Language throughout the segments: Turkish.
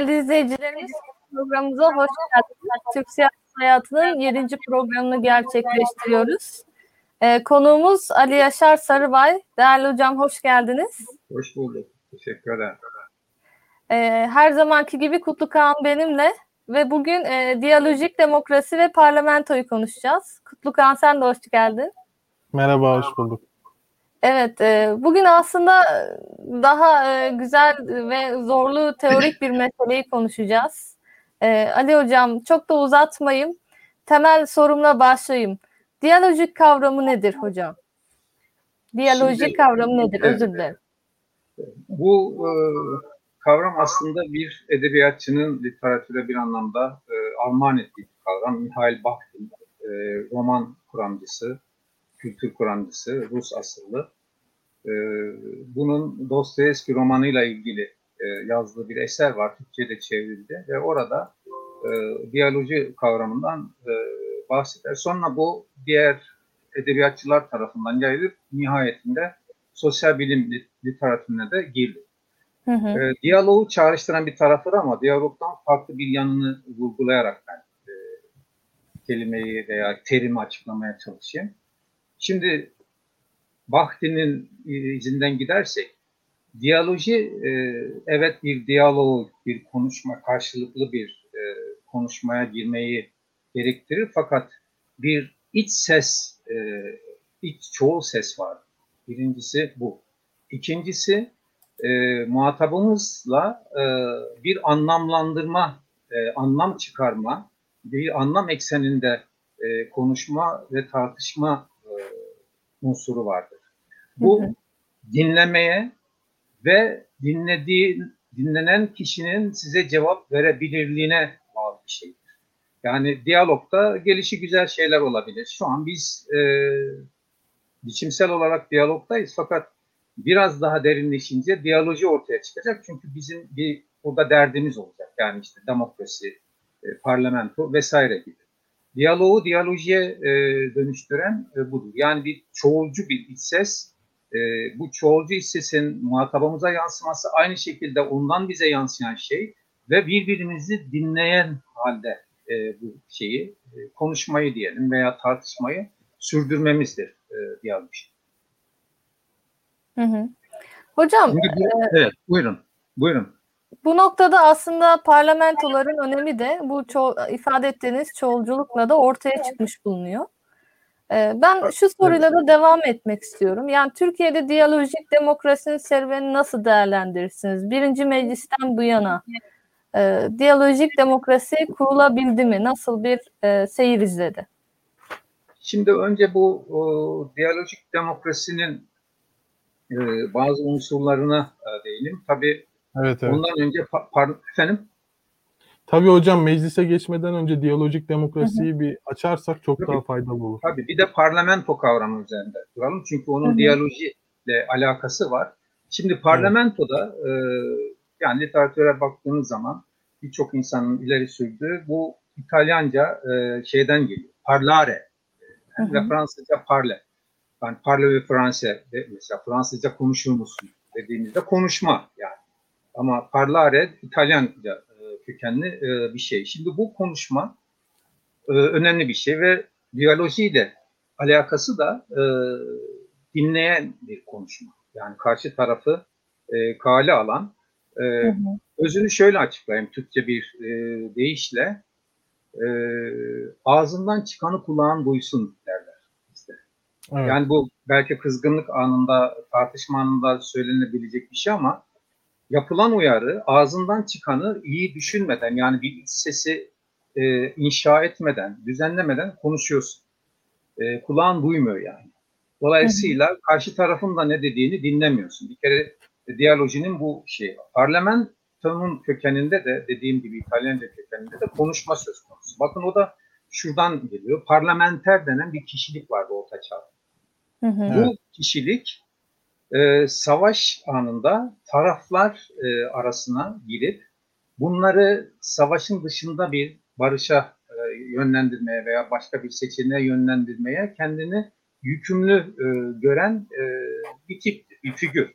Değerli izleyicilerimiz programımıza hoş geldiniz. Türk siyaset hayatının 7. programını gerçekleştiriyoruz. Ee, konuğumuz Ali Yaşar Sarıbay. Değerli hocam hoş geldiniz. Hoş bulduk. Teşekkür ederim. Ee, her zamanki gibi Kutlu Kağan benimle ve bugün e, diyalojik demokrasi ve parlamentoyu konuşacağız. Kutlu Kağan sen de hoş geldin. Merhaba, hoş bulduk. Evet, e, bugün aslında daha e, güzel ve zorlu teorik bir meseleyi konuşacağız. E, Ali Hocam çok da uzatmayayım. Temel sorumla başlayayım. Diyalojik kavramı nedir hocam? Diyalojik Şimdi, kavramı nedir? evet. Özür dilerim. Bu e, kavram aslında bir edebiyatçının literatüre bir anlamda e, armağan ettiği bir kavram. Mihail Bakhtin, e, roman kuramcısı, kültür kuramcısı, Rus asıllı. E, bunun Dostoyevski romanıyla ilgili e, yazdığı bir eser var, Türkçe'de çevrildi ve orada e, diyaloji kavramından e, bahseder. Sonra bu diğer edebiyatçılar tarafından yayılıp nihayetinde sosyal bilim lit- literatürüne de girdi. Hı hı. E, diyaloğu çağrıştıran bir tarafı ama diyalogdan farklı bir yanını vurgulayarak ben e, kelimeyi veya terimi açıklamaya çalışayım. Şimdi Bahti'nin e, izinden gidersek, diyaloji e, evet bir diyalog, bir konuşma, karşılıklı bir e, konuşmaya girmeyi gerektirir fakat bir iç ses, iç çoğul ses var. Birincisi bu. İkincisi e, muhatabımızla e, bir anlamlandırma, e, anlam çıkarma, bir anlam ekseninde e, konuşma ve tartışma unsuru vardır. Bu Hı hı. dinlemeye ve dinlediği dinlenen kişinin size cevap verebilirliğine bağlı bir şeydir. Yani diyalogda gelişi güzel şeyler olabilir. Şu an biz e, biçimsel olarak diyalogdayız fakat biraz daha derinleşince diyaloji ortaya çıkacak. Çünkü bizim bir burada derdimiz olacak. Yani işte demokrasi, e, parlamento vesaire gibi. Diyaloğu diyalojiye e, dönüştüren e, budur. Yani bir çoğulcu bir iç ses. E, bu çoğulcu iç sesin muhatabımıza yansıması aynı şekilde ondan bize yansıyan şey ve birbirimizi dinleyen halde e, bu şeyi, e, konuşmayı diyelim veya tartışmayı sürdürmemizdir e, diyaloji. Hı hı. Hocam Şimdi bu- evet, buyurun. Buyurun. Bu noktada aslında parlamentoların önemi de bu ço- ifade ettiğiniz çoğulculukla da ortaya çıkmış bulunuyor. Ee, ben şu soruyla da devam etmek istiyorum. Yani Türkiye'de diyalojik demokrasinin serüvenini nasıl değerlendirirsiniz? Birinci meclisten bu yana e, diyalojik demokrasi kurulabildi mi? Nasıl bir e, seyir izledi? Şimdi önce bu o, diyalojik demokrasinin e, bazı unsurlarına e, değinelim. Tabii Evet, evet. ondan önce pa- par- efendim Tabii hocam meclise geçmeden önce diyalojik demokrasiyi bir açarsak çok Tabii. daha faydalı olur. tabii bir de parlamento kavramı üzerinde duralım. Çünkü onun Hı hı. diyalojiyle alakası var. Şimdi parlamentoda e, yani literatüre baktığınız zaman birçok insanın ileri sürdüğü bu İtalyanca e, şeyden geliyor. Parlare Hı hı. ve Fransızca parle. Yani parle ve Fransa de- mesela Fransızca konuşur musun dediğimizde konuşma yani. Ama parlare İtalyanca e, kökenli e, bir şey. Şimdi bu konuşma e, önemli bir şey ve diyalojiyle alakası da dinleyen bir konuşma. Yani karşı tarafı kale alan. Hı hı. özünü şöyle açıklayayım Türkçe bir deyişle. Ağzından çıkanı kulağın duysun derler. İşte. Evet. Yani bu belki kızgınlık anında, tartışma anında söylenebilecek bir şey ama yapılan uyarı ağzından çıkanı iyi düşünmeden yani bir iç sesi e, inşa etmeden, düzenlemeden konuşuyorsun. E, kulağın duymuyor yani. Dolayısıyla karşı tarafın da ne dediğini dinlemiyorsun. Bir kere diyalojinin bu şeyi var. Parlamentonun kökeninde de dediğim gibi İtalyanca kökeninde de konuşma söz konusu. Bakın o da şuradan geliyor. Parlamenter denen bir kişilik vardı Orta Çağ'da. Hı hı. Bu kişilik e, savaş anında taraflar e, arasına girip bunları savaşın dışında bir barışa e, yönlendirmeye veya başka bir seçeneğe yönlendirmeye kendini yükümlü e, gören e, bir tip, bir figür.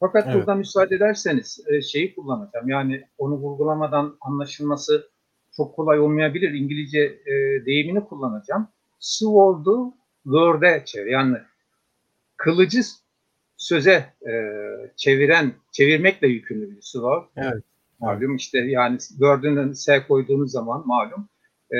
Fakat Evet. burada müsaade ederseniz e, şeyi kullanacağım. Yani onu vurgulamadan anlaşılması çok kolay olmayabilir. İngilizce e, deyimini kullanacağım. Sword'u word'e çevir. Yani kılıcı söze e, çeviren, çevirmekle yükümlü bir sword. Evet. Malum işte yani word'ün S koyduğunuz zaman malum e,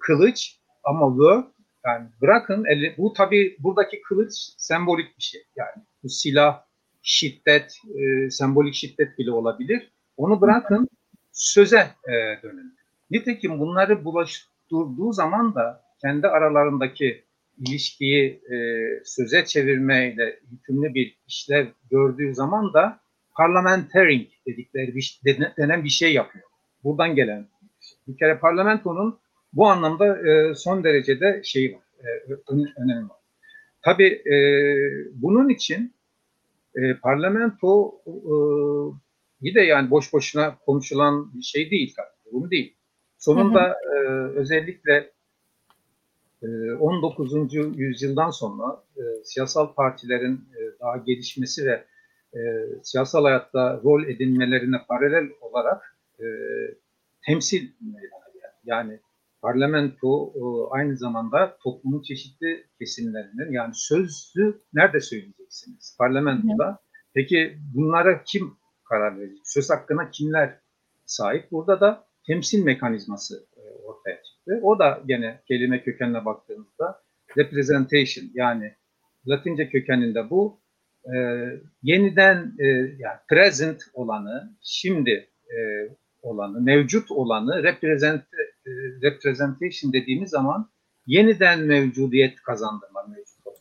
kılıç ama word yani bırakın eli, bu tabi buradaki kılıç sembolik bir şey. Yani bu silah, şiddet, e, sembolik şiddet bile olabilir. Onu bırakın söze e, dönün. Nitekim bunları bulaştırdığı zaman da kendi aralarındaki ilişkiyi e, söze çevirmeyle yükümlü bir işlev gördüğü zaman da parliamentarian dedikleri bir, denen bir şey yapıyor. Buradan gelen bir kere parlamentonun bu anlamda e, son derecede şeyi var, e, önemi var. Tabii e, bunun için e, parlamento e, bir de yani boş boşuna konuşulan bir şey değil tabii. Değil. Sonunda E, özellikle e, 19. yüzyıldan sonra e, siyasal partilerin e, daha gelişmesi ve e, siyasal hayatta rol edinmelerine paralel olarak temsil. Yani parlamento aynı zamanda toplumun çeşitli kesimlerinin yani sözlü nerede söyleyeceksiniz? Parlamentoda. Peki bunlara kim karar verecek? Söz hakkına kimler sahip? Burada da temsil mekanizması çıktı. O da gene kelime kökenine baktığımızda representation yani Latince kökeninde bu e, yeniden e, yani present olanı, şimdi e, olanı, mevcut olanı represent, e, representation dediğimiz zaman yeniden mevcudiyet kazandırma mevcut olma.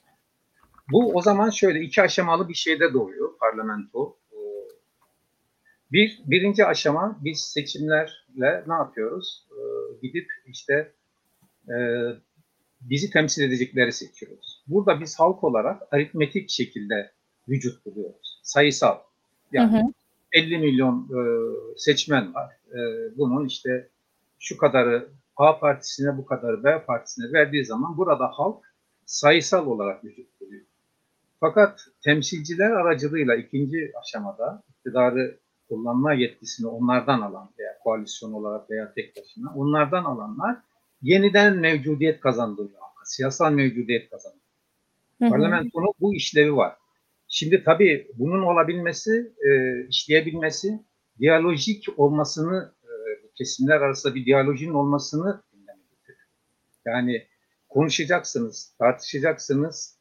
Bu o zaman şöyle iki aşamalı bir şeyde doğuyor parlamento. E, Bir, birinci aşama biz seçimlerle ne yapıyoruz? Gidip işte e, bizi temsil edecekleri seçiyoruz. Burada biz halk olarak aritmetik şekilde vücut buluyoruz. Sayısal. Yani Hı hı. 50 milyon e, seçmen var. E, bunun işte şu kadarı A partisine bu kadarı B partisine verdiği zaman burada halk sayısal olarak vücut buluyor. Fakat temsilciler aracılığıyla ikinci aşamada iktidarı kullanma yetkisini onlardan alan veya koalisyon olarak veya tek başına onlardan alanlar yeniden mevcudiyet kazandırıyor. Siyasal mevcudiyet kazandırıyor. Hı hı. Parlamentonun bu işlevi var. Şimdi tabii bunun olabilmesi, e, işleyebilmesi, diyalojik olmasını, e, kesimler arasında bir diyalojinin olmasını gündeme getirir. Yani konuşacaksınız, tartışacaksınız,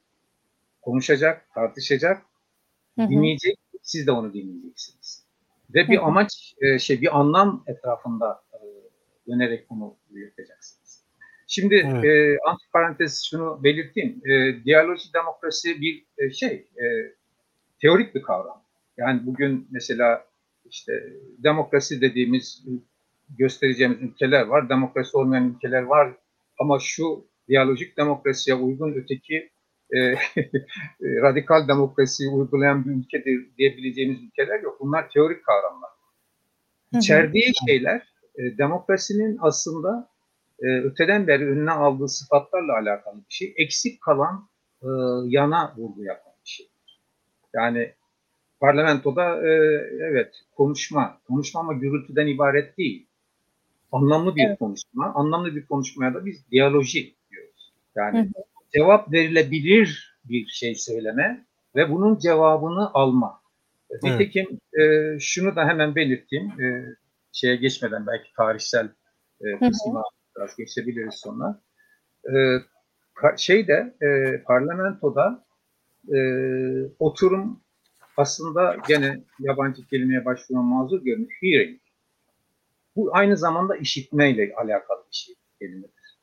konuşacak, tartışacak, Hı hı. dinleyecek, siz de onu dinleyeceksiniz. Ve bir amaç, e, şey bir anlam etrafında e, dönerek bunu yürüteceksiniz. Şimdi Evet. e, antiparantez şunu belirteyim. E, diyaloji demokrasi bir e, şey, e, teorik bir kavram. Yani bugün mesela işte demokrasi dediğimiz göstereceğimiz ülkeler var, demokrasi olmayan ülkeler var ama şu diyalojik demokrasiye uygun öteki e, radikal demokrasiyi uygulayan bir ülkedir diyebileceğimiz ülkeler yok. Bunlar teorik kavramlar. Hı hı. İçerdiği şeyler e, demokrasinin aslında e, öteden beri önüne aldığı sıfatlarla alakalı bir şey. Eksik kalan e, yana vurgu yapan bir şey. Yani parlamentoda e, evet konuşma, konuşma ama gürültüden ibaret değil. Anlamlı bir Evet. konuşma. Anlamlı bir konuşmaya da biz diyaloji diyoruz. Yani Hı hı. Cevap verilebilir bir şey söyleme ve bunun cevabını alma. Nitekim e, şunu da hemen belirteyim. E, şeye geçmeden belki tarihsel e, kısmına biraz geçebiliriz sonra. E, şeyde e, parlamentoda e, oturum aslında gene yabancı kelimeye başvuran mazur görünüyor. Hearing. Bu aynı zamanda işitmeyle alakalı bir şey kelimedir.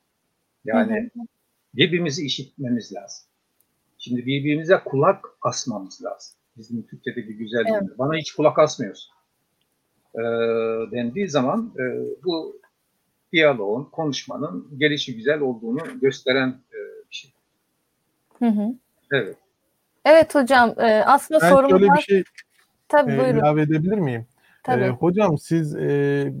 Yani Hı hı. Birbirimizi işitmemiz lazım. Şimdi birbirimize kulak asmamız lazım. Bizim Türkçe'de bir güzel Evet. Bana hiç kulak asmıyorsun. Ee, dendiği zaman e, bu diyaloğun, konuşmanın gelişi güzel olduğunu gösteren e, bir şey. Hı hı. Evet. Evet hocam e, aslında Ben sorum şöyle var. bir şey Tabii e, buyurun. ilave edebilir miyim? Tabii. E, hocam siz e,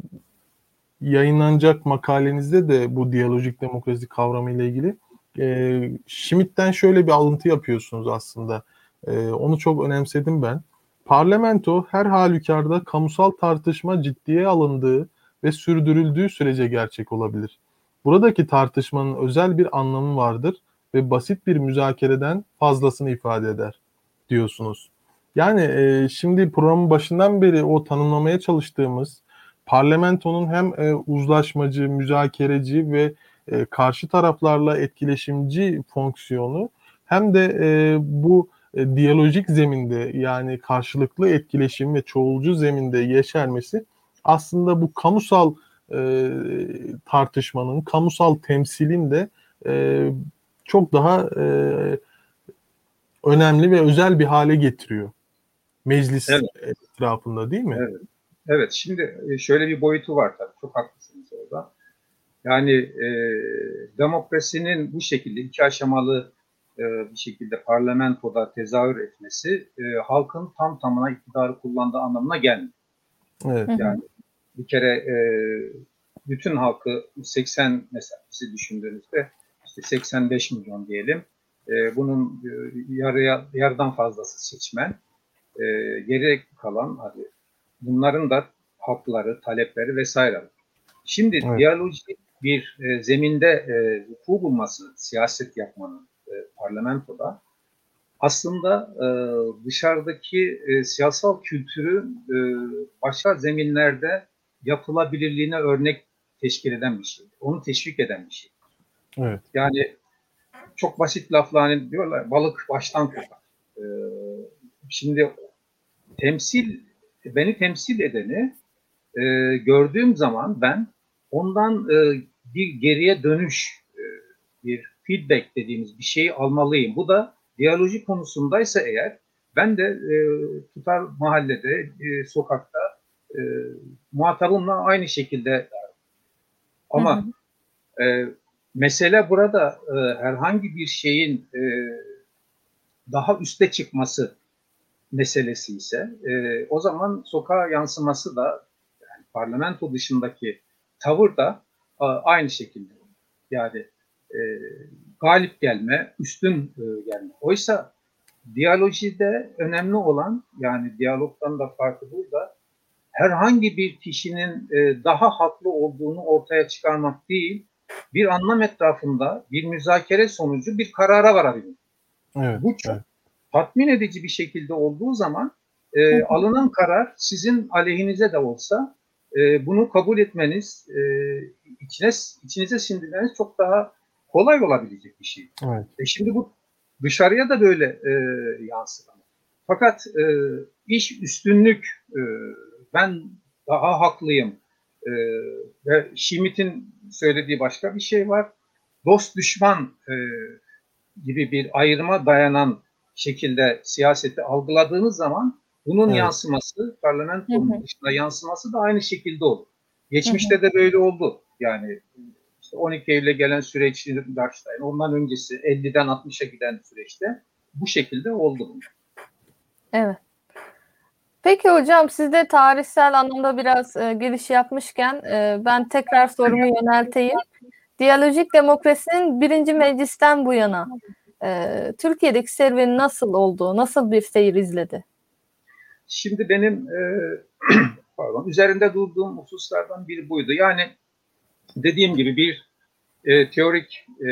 yayınlanacak makalenizde de bu diyalojik demokrasi kavramı ile ilgili e, Schmidt'ten şöyle bir alıntı yapıyorsunuz aslında. E, onu çok önemsedim ben. Parlamento her halükarda kamusal tartışma ciddiye alındığı ve sürdürüldüğü sürece gerçek olabilir. Buradaki tartışmanın özel bir anlamı vardır ve basit bir müzakereden fazlasını ifade eder diyorsunuz. Yani e, şimdi programın başından beri o tanımlamaya çalıştığımız parlamentonun hem e, uzlaşmacı, müzakereci ve e, karşı taraflarla etkileşimci fonksiyonu hem de e, bu e, diyalojik zeminde yani karşılıklı etkileşim ve çoğulcu zeminde yeşermesi aslında bu kamusal e, tartışmanın, kamusal temsilin de e, çok daha e, önemli ve özel bir hale getiriyor. Meclis Evet. etrafında değil mi? Evet. Evet, şimdi şöyle bir boyutu var tabii. Çok haklısınız orada. Yani e, demokrasinin bu şekilde iki aşamalı e, bir şekilde parlamentoda tezahür etmesi e, halkın tam tamına iktidarı kullandığı anlamına gelmiyor. Evet. Yani bir kere e, bütün halkı 80 mesela bizi düşündüğünüzde işte 85 milyon diyelim. E, bunun e, yarıya yarıdan fazlası seçmen. E, geri kalan hadi bunların da hakları, talepleri vesaire. Şimdi Evet. diyalojik bir e, zeminde e, vuku bulması, siyaset yapmanın e, parlamentoda aslında e, dışarıdaki e, siyasal kültürü e, başka zeminlerde yapılabilirliğine örnek teşkil eden bir şey. Onu teşvik eden bir şey. Evet. Yani çok basit lafla hani diyorlar balık baştan kokar. Ee, şimdi temsil beni temsil edeni e, gördüğüm zaman ben ondan e, bir geriye dönüş e, bir feedback dediğimiz bir şeyi almalıyım. Bu da diyaloji konusundaysa eğer ben de e, tutar mahallede, e, sokakta e, muhatabımla aynı şekilde ama e, mesele burada e, herhangi bir şeyin e, daha üste çıkması meselesi ise e, o zaman sokağa yansıması da yani parlamento dışındaki tavır da aynı şekilde. Yani e, galip gelme, üstün e, gelme. Oysa diyalojide önemli olan yani diyalogdan da farkı burada herhangi bir kişinin e, daha haklı olduğunu ortaya çıkarmak değil, bir anlam etrafında bir müzakere sonucu bir karara varabilmek. Evet. Bu çok evet. tatmin edici bir şekilde olduğu zaman e, alınan karar sizin aleyhinize de olsa e, bunu kabul etmeniz, e, içine, içinize sindirmeniz çok daha kolay olabilecek bir şey. Evet. E şimdi bu dışarıya da böyle e, yansır. Fakat e, iş üstünlük, e, ben daha haklıyım e, ve Schmitt'in söylediği başka bir şey var. Dost düşman e, gibi bir ayrıma dayanan şekilde siyaseti algıladığınız zaman bunun Evet. yansıması, parlamentonun Hı hı. dışında yansıması da aynı şekilde olur. Geçmişte de böyle oldu. Yani işte 12 Eylül'e gelen süreç Darmstadt, ondan öncesi 50'den 60'a giden süreçte bu şekilde oldu. Evet. Peki hocam siz de tarihsel anlamda biraz e, giriş yapmışken e, ben tekrar sorumu yönelteyim. Diyalojik demokrasinin birinci meclisten bu yana e, Türkiye'deki serüveni nasıl oldu? Nasıl bir seyir izledi? Şimdi benim e, pardon üzerinde durduğum hususlardan biri buydu. Yani dediğim gibi bir e, teorik e,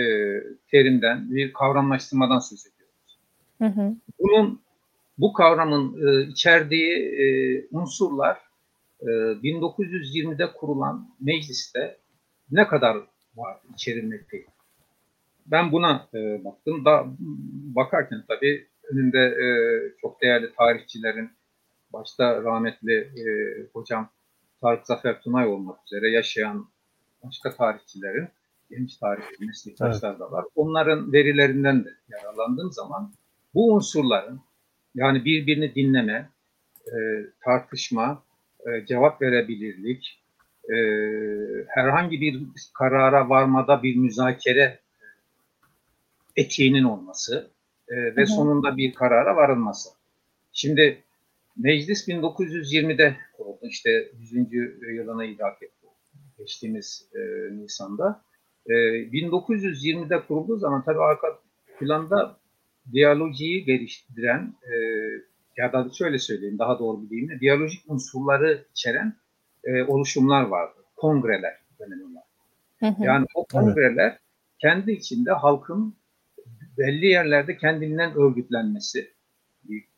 terimden, bir kavramlaştırmadan söz ediyoruz. Hı hı. Bunun bu kavramın e, içerdiği e, unsurlar e, 1920'de kurulan mecliste ne kadar var içerilmekteydi. Ben buna e, baktım. Da, bakarken tabii önünde e, çok değerli tarihçilerin başta rahmetli e, hocam Tarık Zafer Tunay olmak üzere yaşayan başka tarihçilerin, genç tarihçi meslektaşlar da var. Onların verilerinden de yararlandığım zaman bu unsurların yani birbirini dinleme, e, tartışma, e, cevap verebilirlik, e, herhangi bir karara varmada bir müzakere etiğinin olması e, ve Hı hı. sonunda bir karara varılması. Şimdi meclis 1920'de kuruldu. İşte 100. yılına idrak etti. Geçtiğimiz e, Nisan'da. E, 1920'de kurulduğu zaman tabii arka planda diyalojiyi geliştiren e, ya da şöyle söyleyeyim daha doğru bir deyimle diyalojik unsurları içeren e, oluşumlar vardı. Kongreler deniyorlar. Yani o kongreler kendi içinde halkın belli yerlerde kendinden örgütlenmesi.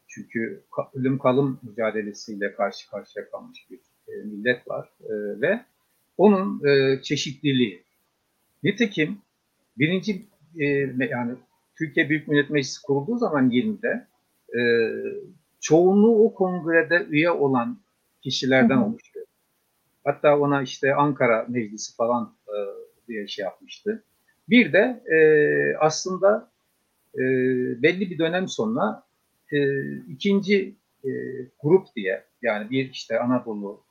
Çünkü ölüm kalım mücadelesiyle karşı karşıya kalmış bir e, millet var e, ve onun e, çeşitliliği. Nitekim birinci yani Türkiye Büyük Millet Meclisi kurulduğu zaman 20'de e, çoğunluğu o kongrede üye olan kişilerden hı hı. oluşuyor. Hatta ona işte Ankara Meclisi falan diye şey yapmıştı. Bir de aslında belli bir dönem sonra e, ikinci e, grup diye yani bir işte Anadolu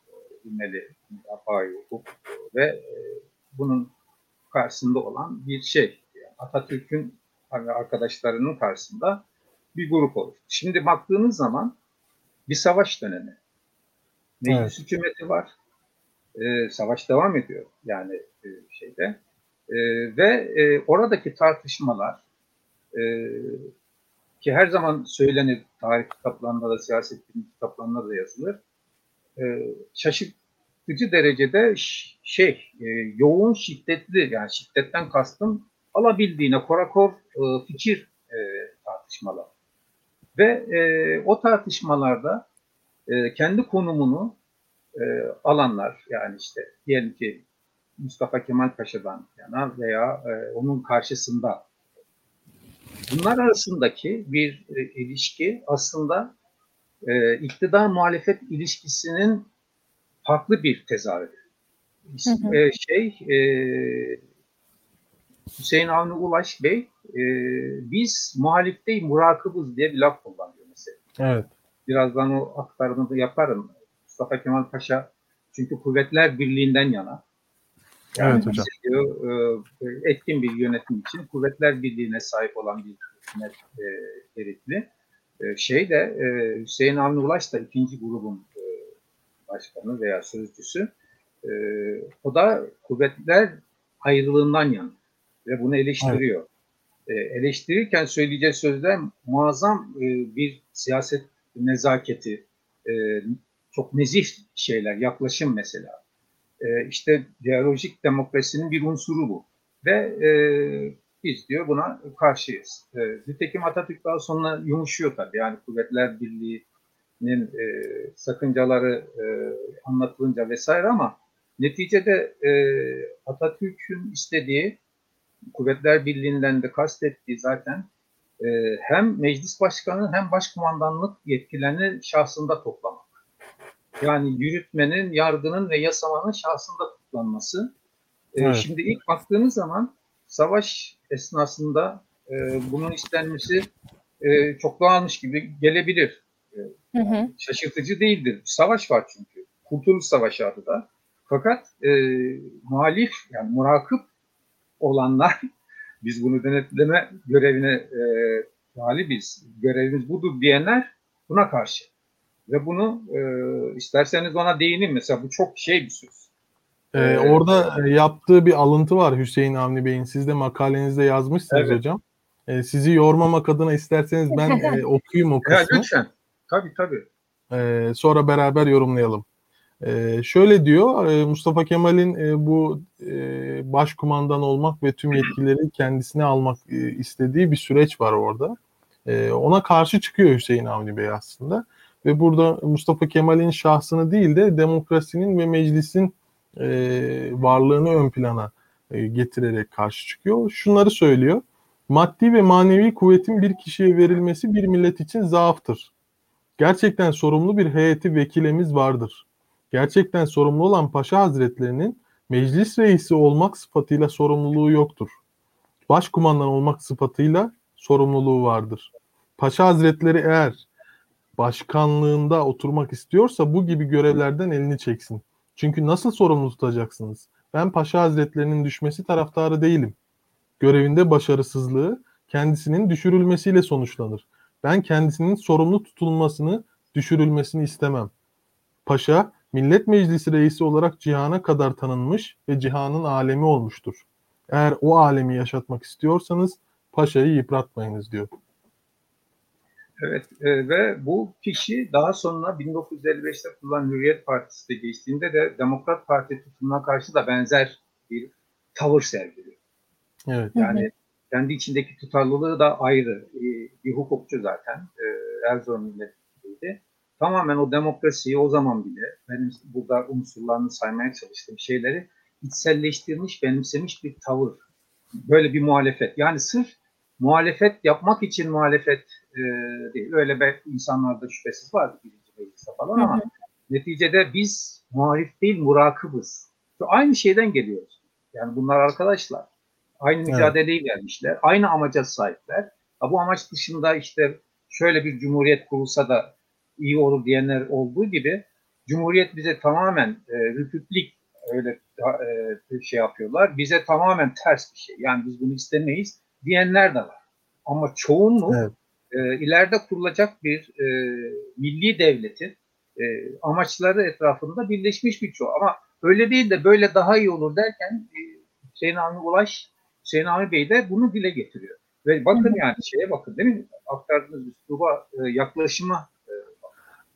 ünleli Apayi ve e, bunun karşısında olan bir şey. Yani Atatürk'ün arkadaşlarının karşısında bir grup olur. Şimdi baktığınız zaman bir savaş dönemi. Meclis evet. hükümeti var. Ee, savaş devam ediyor yani e, şeyde. E, ve e, oradaki tartışmalar e, ki her zaman söylenir tarih kitaplarında da siyaset kitaplarında da yazılır. E, şaşırtıcı derecede şey e, yoğun şiddetli yani şiddetten kastım alabildiğine korakor e, fikir e, tartışmalar. Ve e, o tartışmalarda e, kendi konumunu e, alanlar yani işte diyelim ki Mustafa Kemal Paşa'dan yana veya e, onun karşısında bunlar arasındaki bir e, ilişki aslında e, iktidar muhalefet ilişkisinin farklı bir tezahürü. E, şey e, Hüseyin Avni Ulaş Bey e, biz muhalifte murakıbız diye bir laf kullanıyor mesela. Evet. Birazdan o aktarımı da yaparım. Mustafa Kemal Paşa çünkü Kuvvetler Birliği'nden yana. Yani evet hocam. Diyor, e, etkin bir yönetim için Kuvvetler Birliği'ne sahip olan bir hükümet e, gerekli. E, şey de e, Hüseyin Avni Ulaş da ikinci grubun e, başkanı veya sözcüsü. E, o da kuvvetler ayrılığından yana ve bunu eleştiriyor. Evet. E, eleştirirken söyleyeceği sözler muazzam e, bir siyaset nezaketi, e, çok nezih şeyler, yaklaşım mesela. E, işte diyalojik demokrasinin bir unsuru bu. Ve e, biz diyor buna karşıyız. E, nitekim Atatürk daha sonra yumuşuyor tabii. Yani Kuvvetler Birliği'nin e, sakıncaları e, anlatılınca vesaire ama neticede e, Atatürk'ün istediği Kuvvetler Birliği'nden de kastettiği zaten e, hem meclis başkanı hem başkumandanlık yetkilerini şahsında toplamak. Yani yürütmenin, yargının ve yasamanın şahsında toplanması. E, evet. Şimdi ilk baktığınız zaman savaş esnasında e, bunun istenmesi e, çok doğalmış gibi gelebilir. E, hı hı. Şaşırtıcı değildir. Savaş var çünkü. Kurtuluş Savaşı adı da. Fakat e, muhalif yani murakip olanlar biz bunu denetleme görevine e, talibiz, görevimiz budur diyenler buna karşı. Ve bunu e, isterseniz ona değineyim. Mesela bu çok şey bir söz. Ee, ee, orada yaptığı bir alıntı var Hüseyin Avni Bey'in. Siz de makalenizde yazmışsınız evet. hocam. Ee, sizi yormamak adına isterseniz ben e, okuyayım o kısmı. Ya, lütfen. Tabii tabii. Ee, sonra beraber yorumlayalım. Ee, şöyle diyor e, Mustafa Kemal'in e, bu e, başkumandan olmak ve tüm yetkileri kendisine almak e, istediği bir süreç var orada. E, ona karşı çıkıyor Hüseyin Avni Bey aslında. Ve burada Mustafa Kemal'in şahsını değil de demokrasinin ve meclisin e, varlığını ön plana e, getirerek karşı çıkıyor. Şunları söylüyor. Maddi ve manevi kuvvetin bir kişiye verilmesi bir millet için zaaftır. Gerçekten sorumlu bir heyeti vekilemiz vardır gerçekten sorumlu olan Paşa Hazretlerinin meclis reisi olmak sıfatıyla sorumluluğu yoktur. Başkumandan olmak sıfatıyla sorumluluğu vardır. Paşa Hazretleri eğer başkanlığında oturmak istiyorsa bu gibi görevlerden elini çeksin. Çünkü nasıl sorumlu tutacaksınız? Ben Paşa Hazretlerinin düşmesi taraftarı değilim. Görevinde başarısızlığı kendisinin düşürülmesiyle sonuçlanır. Ben kendisinin sorumlu tutulmasını, düşürülmesini istemem. Paşa Millet Meclisi reisi olarak cihana kadar tanınmış ve cihanın alemi olmuştur. Eğer o alemi yaşatmak istiyorsanız paşayı yıpratmayınız diyor. Evet e, ve bu kişi daha sonra 1955'te kurulan Hürriyet Partisi de geçtiğinde de Demokrat Parti tutumuna karşı da benzer bir tavır sergiliyor. Evet. Yani kendi içindeki tutarlılığı da ayrı. E, bir hukukçu zaten. E, Erzurum milletvekiliydi. Tamamen o demokrasiyi o zaman bile benim burada unsurlarını saymaya çalıştığım şeyleri içselleştirmiş, benimsemiş bir tavır. Böyle bir muhalefet. Yani sırf muhalefet yapmak için muhalefet e, değil. Öyle be, insanlarda şüphesiz vardı birinci mecliste falan ama neticede biz muhalif değil murakıbız. Şu aynı şeyden geliyoruz. Yani bunlar arkadaşlar. Aynı mücadeleyi vermişler. Aynı amaca sahipler. Ha, bu amaç dışında işte şöyle bir cumhuriyet kurulsa da iyi olur diyenler olduğu gibi cumhuriyet bize tamamen e, rütüklik öyle e, şey yapıyorlar. Bize tamamen ters bir şey. Yani biz bunu istemeyiz diyenler de var. Ama çoğunluk Evet. E, ileride kurulacak bir e, milli devletin e, amaçları etrafında birleşmiş bir çoğu. Ama öyle değil de böyle daha iyi olur derken e, Hüseyin Avni Ulaş, Hüseyin Avni Bey de bunu dile getiriyor. Ve bakın yani şeye bakın değil mi? Aktardığınız üsluba, e, yaklaşıma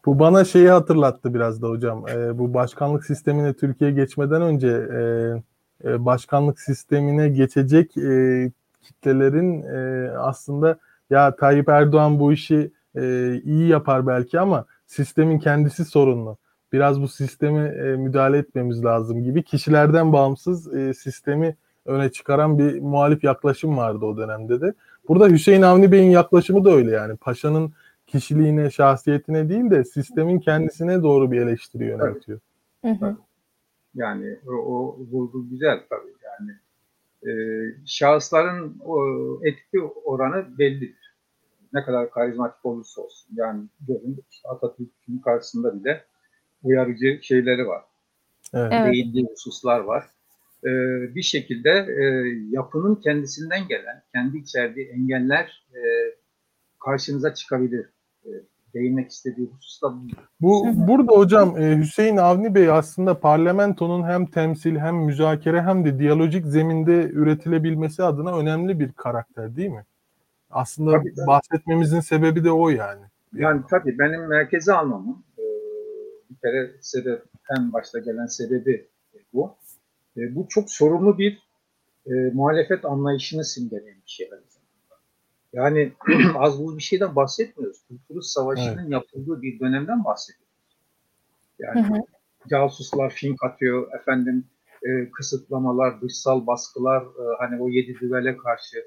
Bu bana şeyi hatırlattı biraz da hocam. Ee, bu başkanlık sistemine Türkiye geçmeden önce e, e, başkanlık sistemine geçecek e, kitlelerin e, aslında ya Tayyip Erdoğan bu işi e, iyi yapar belki ama sistemin kendisi sorunlu. Biraz bu sisteme e, müdahale etmemiz lazım gibi kişilerden bağımsız e, sistemi öne çıkaran bir muhalif yaklaşım vardı o dönemde de. Burada Hüseyin Avni Bey'in yaklaşımı da öyle yani. Paşa'nın kişiliğine, şahsiyetine değil de sistemin kendisine doğru bir eleştiri yöneltiyor. Hı hı. Yani o, o vurgu güzel tabii yani. E, şahısların o etki oranı bellidir. Ne kadar karizmatik olursa olsun. Yani görün işte Atatürk'ün karşısında bile uyarıcı şeyleri var. Evet. Değindiği hususlar var. E, bir şekilde e, yapının kendisinden gelen, kendi içerdiği engeller e, karşınıza çıkabilir. E, değinmek istediği husus da bu. Bu burada hocam e, Hüseyin Avni Bey aslında parlamentonun hem temsil hem müzakere hem de diyalojik zeminde üretilebilmesi adına önemli bir karakter değil mi? Aslında Tabii, tabii. bahsetmemizin sebebi de o yani. Yani tabii benim merkeze almamın e, bir kere sebep, en başta gelen sebebi bu. E, bu çok sorumlu bir e, muhalefet anlayışını simgeleyen bir şey. Yani az buz bir şeyden bahsetmiyoruz. Kurtuluş Savaşı'nın yapıldığı bir dönemden bahsediyoruz. Yani Hı hı. casuslar fink atıyor, efendim e, kısıtlamalar, dışsal baskılar, e, hani o yedi düvele karşı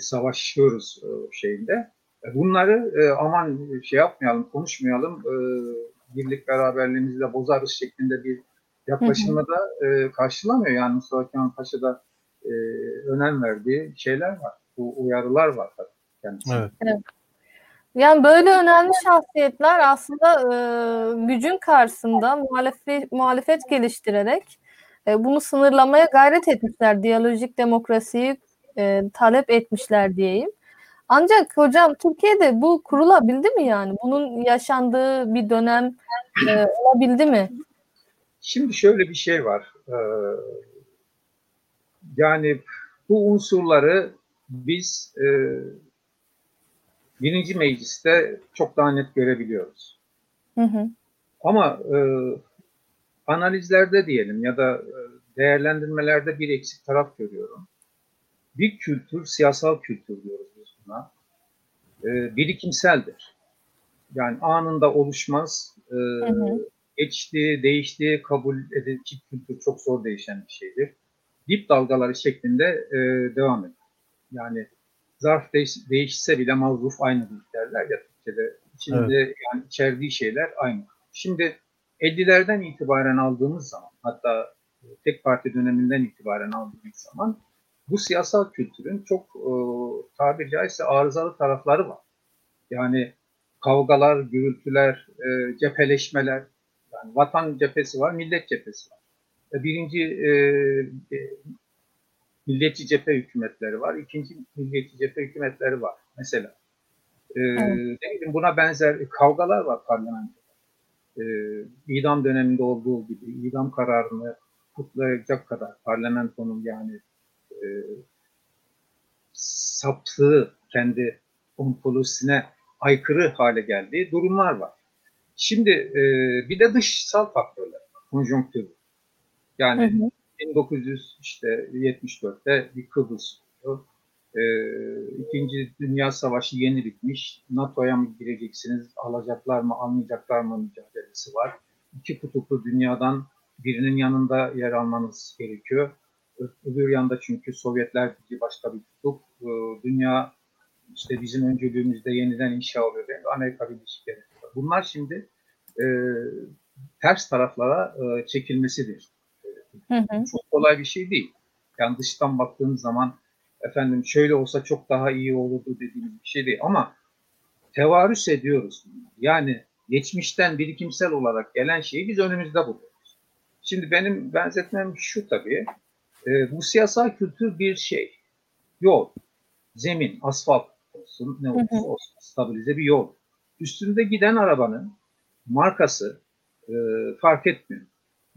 savaşıyoruz e, şeyinde. E, Bunları e, aman şey yapmayalım, konuşmayalım, birlik beraberliğimizi de bozarız şeklinde bir yaklaşımla da e, karşılamıyor. Yani Mustafa Kemal Paşa'da e, önem verdiği şeyler var. Bu uyarılar var tabii kendisine. Evet. Yani böyle önemli şahsiyetler aslında e, gücün karşısında muhalefet, muhalefet geliştirerek e, bunu sınırlamaya gayret etmişler. Diyalojik demokrasiyi e, talep etmişler diyeyim. Ancak hocam Türkiye'de bu kurulabildi mi yani? Bunun yaşandığı bir dönem e, olabildi mi? Şimdi şöyle bir şey var. Ee, yani bu unsurları biz e, birinci mecliste çok daha net görebiliyoruz. Hı hı. Ama e, analizlerde diyelim ya da e, değerlendirmelerde bir eksik taraf görüyorum. Bir kültür, siyasal kültür diyoruz biz buna. E, birikimseldir. Yani anında oluşmaz. E, hı. geçti, değişti, kabul edici kültür çok zor değişen bir şeydir. Dip dalgaları şeklinde e, devam eder. Yani zarf değiş, değişse bile mazruf aynıdır derler ya Türkçe'de. İçinde yani içerdiği şeyler aynı. Şimdi 50'lerden itibaren aldığımız zaman hatta tek parti döneminden itibaren aldığımız zaman bu siyasal kültürün çok e, tabiri caizse arızalı tarafları var. Yani kavgalar, gürültüler, e, cepheleşmeler, yani vatan cephesi var, millet cephesi var. E, Birinci e, e, milliyetçi cephe hükümetleri var, ikinci milliyetçi cephe hükümetleri var mesela. E, Evet. buna benzer kavgalar var parlamentoda. E, idam döneminde olduğu gibi idam kararını kutlayacak kadar parlamentonun yani e, saptığı kendi ontolojisine aykırı hale geldiği durumlar var. Şimdi e, bir de dışsal faktörler, konjonktür. Yani hı hı. 1974'te bir Kıbrıs oldu. E, İkinci Dünya Savaşı yeni bitmiş. NATO'ya mı gireceksiniz, alacaklar mı, almayacaklar mı mücadelesi var. İki kutuplu dünyadan birinin yanında yer almanız gerekiyor. Öbür yanda çünkü Sovyetler Birliği başka bir kutup. E, dünya işte bizim öncülüğümüzde yeniden inşa oluyor. Amerika Birleşik Devletleri. Bunlar şimdi e, ters taraflara e, çekilmesidir. Hı hı. Çok kolay bir şey değil. Yani dıştan baktığınız zaman efendim şöyle olsa çok daha iyi olurdu dediğimiz bir şey değil. Ama tevarüs ediyoruz. Yani geçmişten birikimsel olarak gelen şeyi biz önümüzde buluyoruz. Şimdi benim benzetmem şu tabii. E, bu siyasal kültür bir şey. Yol, zemin, asfalt olsun, ne olursa olsun stabilize bir yol. Üstünde giden arabanın markası e, fark etmiyor.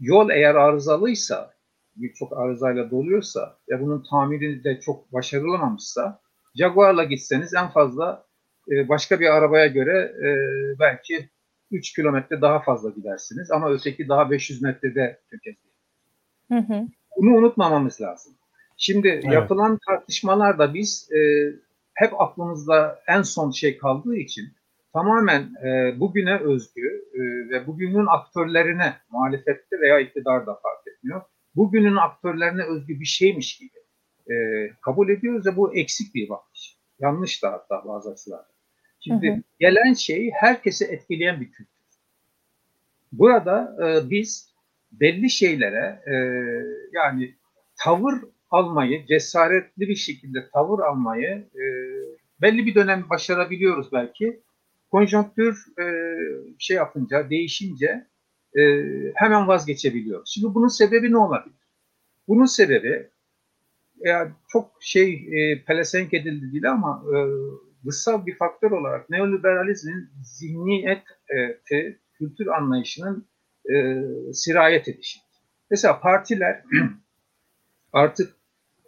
Yol eğer arızalıysa, birçok arızayla doluyorsa ve bunun tamiri de çok başarılamamışsa Jaguar'la gitseniz en fazla e, başka bir arabaya göre e, belki 3 kilometre daha fazla gidersiniz ama öteki daha 500 metrede tüketir. Bunu unutmamamız lazım. Şimdi evet. yapılan tartışmalarda biz e, hep aklımızda en son şey kaldığı için tamamen e, bugüne özgü e, ve bugünün aktörlerine muhalefette veya iktidarda fark etmiyor. Bugünün aktörlerine özgü bir şeymiş gibi e, kabul ediyoruz ve bu eksik bir bakış. Yanlış da hatta bazı açılardan. Şimdi hı hı. gelen şey herkese etkileyen bir kültür. Burada e, biz belli şeylere e, yani tavır almayı, cesaretli bir şekilde tavır almayı e, belli bir dönem başarabiliyoruz belki konjonktür e, şey yapınca, değişince e, hemen vazgeçebiliyor. Şimdi bunun sebebi ne olabilir? Bunun sebebi yani çok şey e, pelesenk edildi değil ama e, dışsal bir faktör olarak neoliberalizmin zihniyet, e, kültür anlayışının e, sirayet edişi. Mesela partiler artık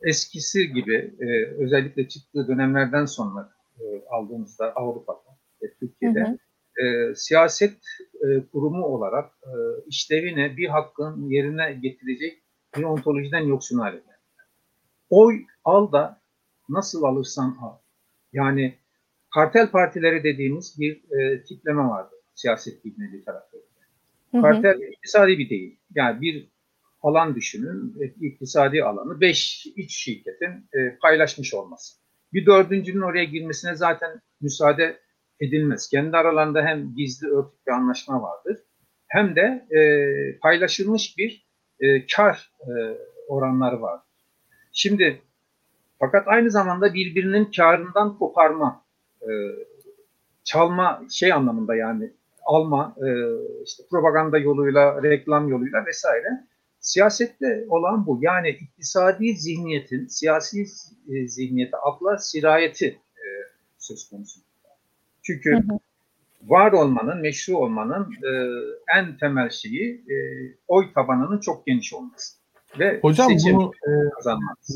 eskisi gibi e, özellikle çıktığı dönemlerden sonra e, aldığımızda Avrupa'da Türkiye'de hı hı. E, siyaset e, kurumu olarak e, işlevine bir hakkın yerine getirecek bir ontolojiden yoksun hale geldi. Oy al da nasıl alırsan al. Yani kartel partileri dediğimiz bir e, tipleme vardı siyaset bilimleri taraflarında. Kartel iktisadi bir değil. Yani bir alan düşünün, e, iktisadi alanı beş iç şirketin e, paylaşmış olması. Bir dördüncünün oraya girmesine zaten müsaade edilmez. Kendi aralarında hem gizli örtük bir anlaşma vardır hem de e, paylaşılmış bir e, kar e, oranları var. Şimdi fakat aynı zamanda birbirinin karından koparma, e, çalma şey anlamında yani alma, e, işte propaganda yoluyla, reklam yoluyla vesaire. Siyasette olan bu. Yani iktisadi zihniyetin, siyasi e, zihniyete, akla sirayeti e, söz konusu. Çünkü hı hı. var olmanın, meşru olmanın e, en temel şeyi e, oy tabanının çok geniş olması. Ve Hocam bunu e,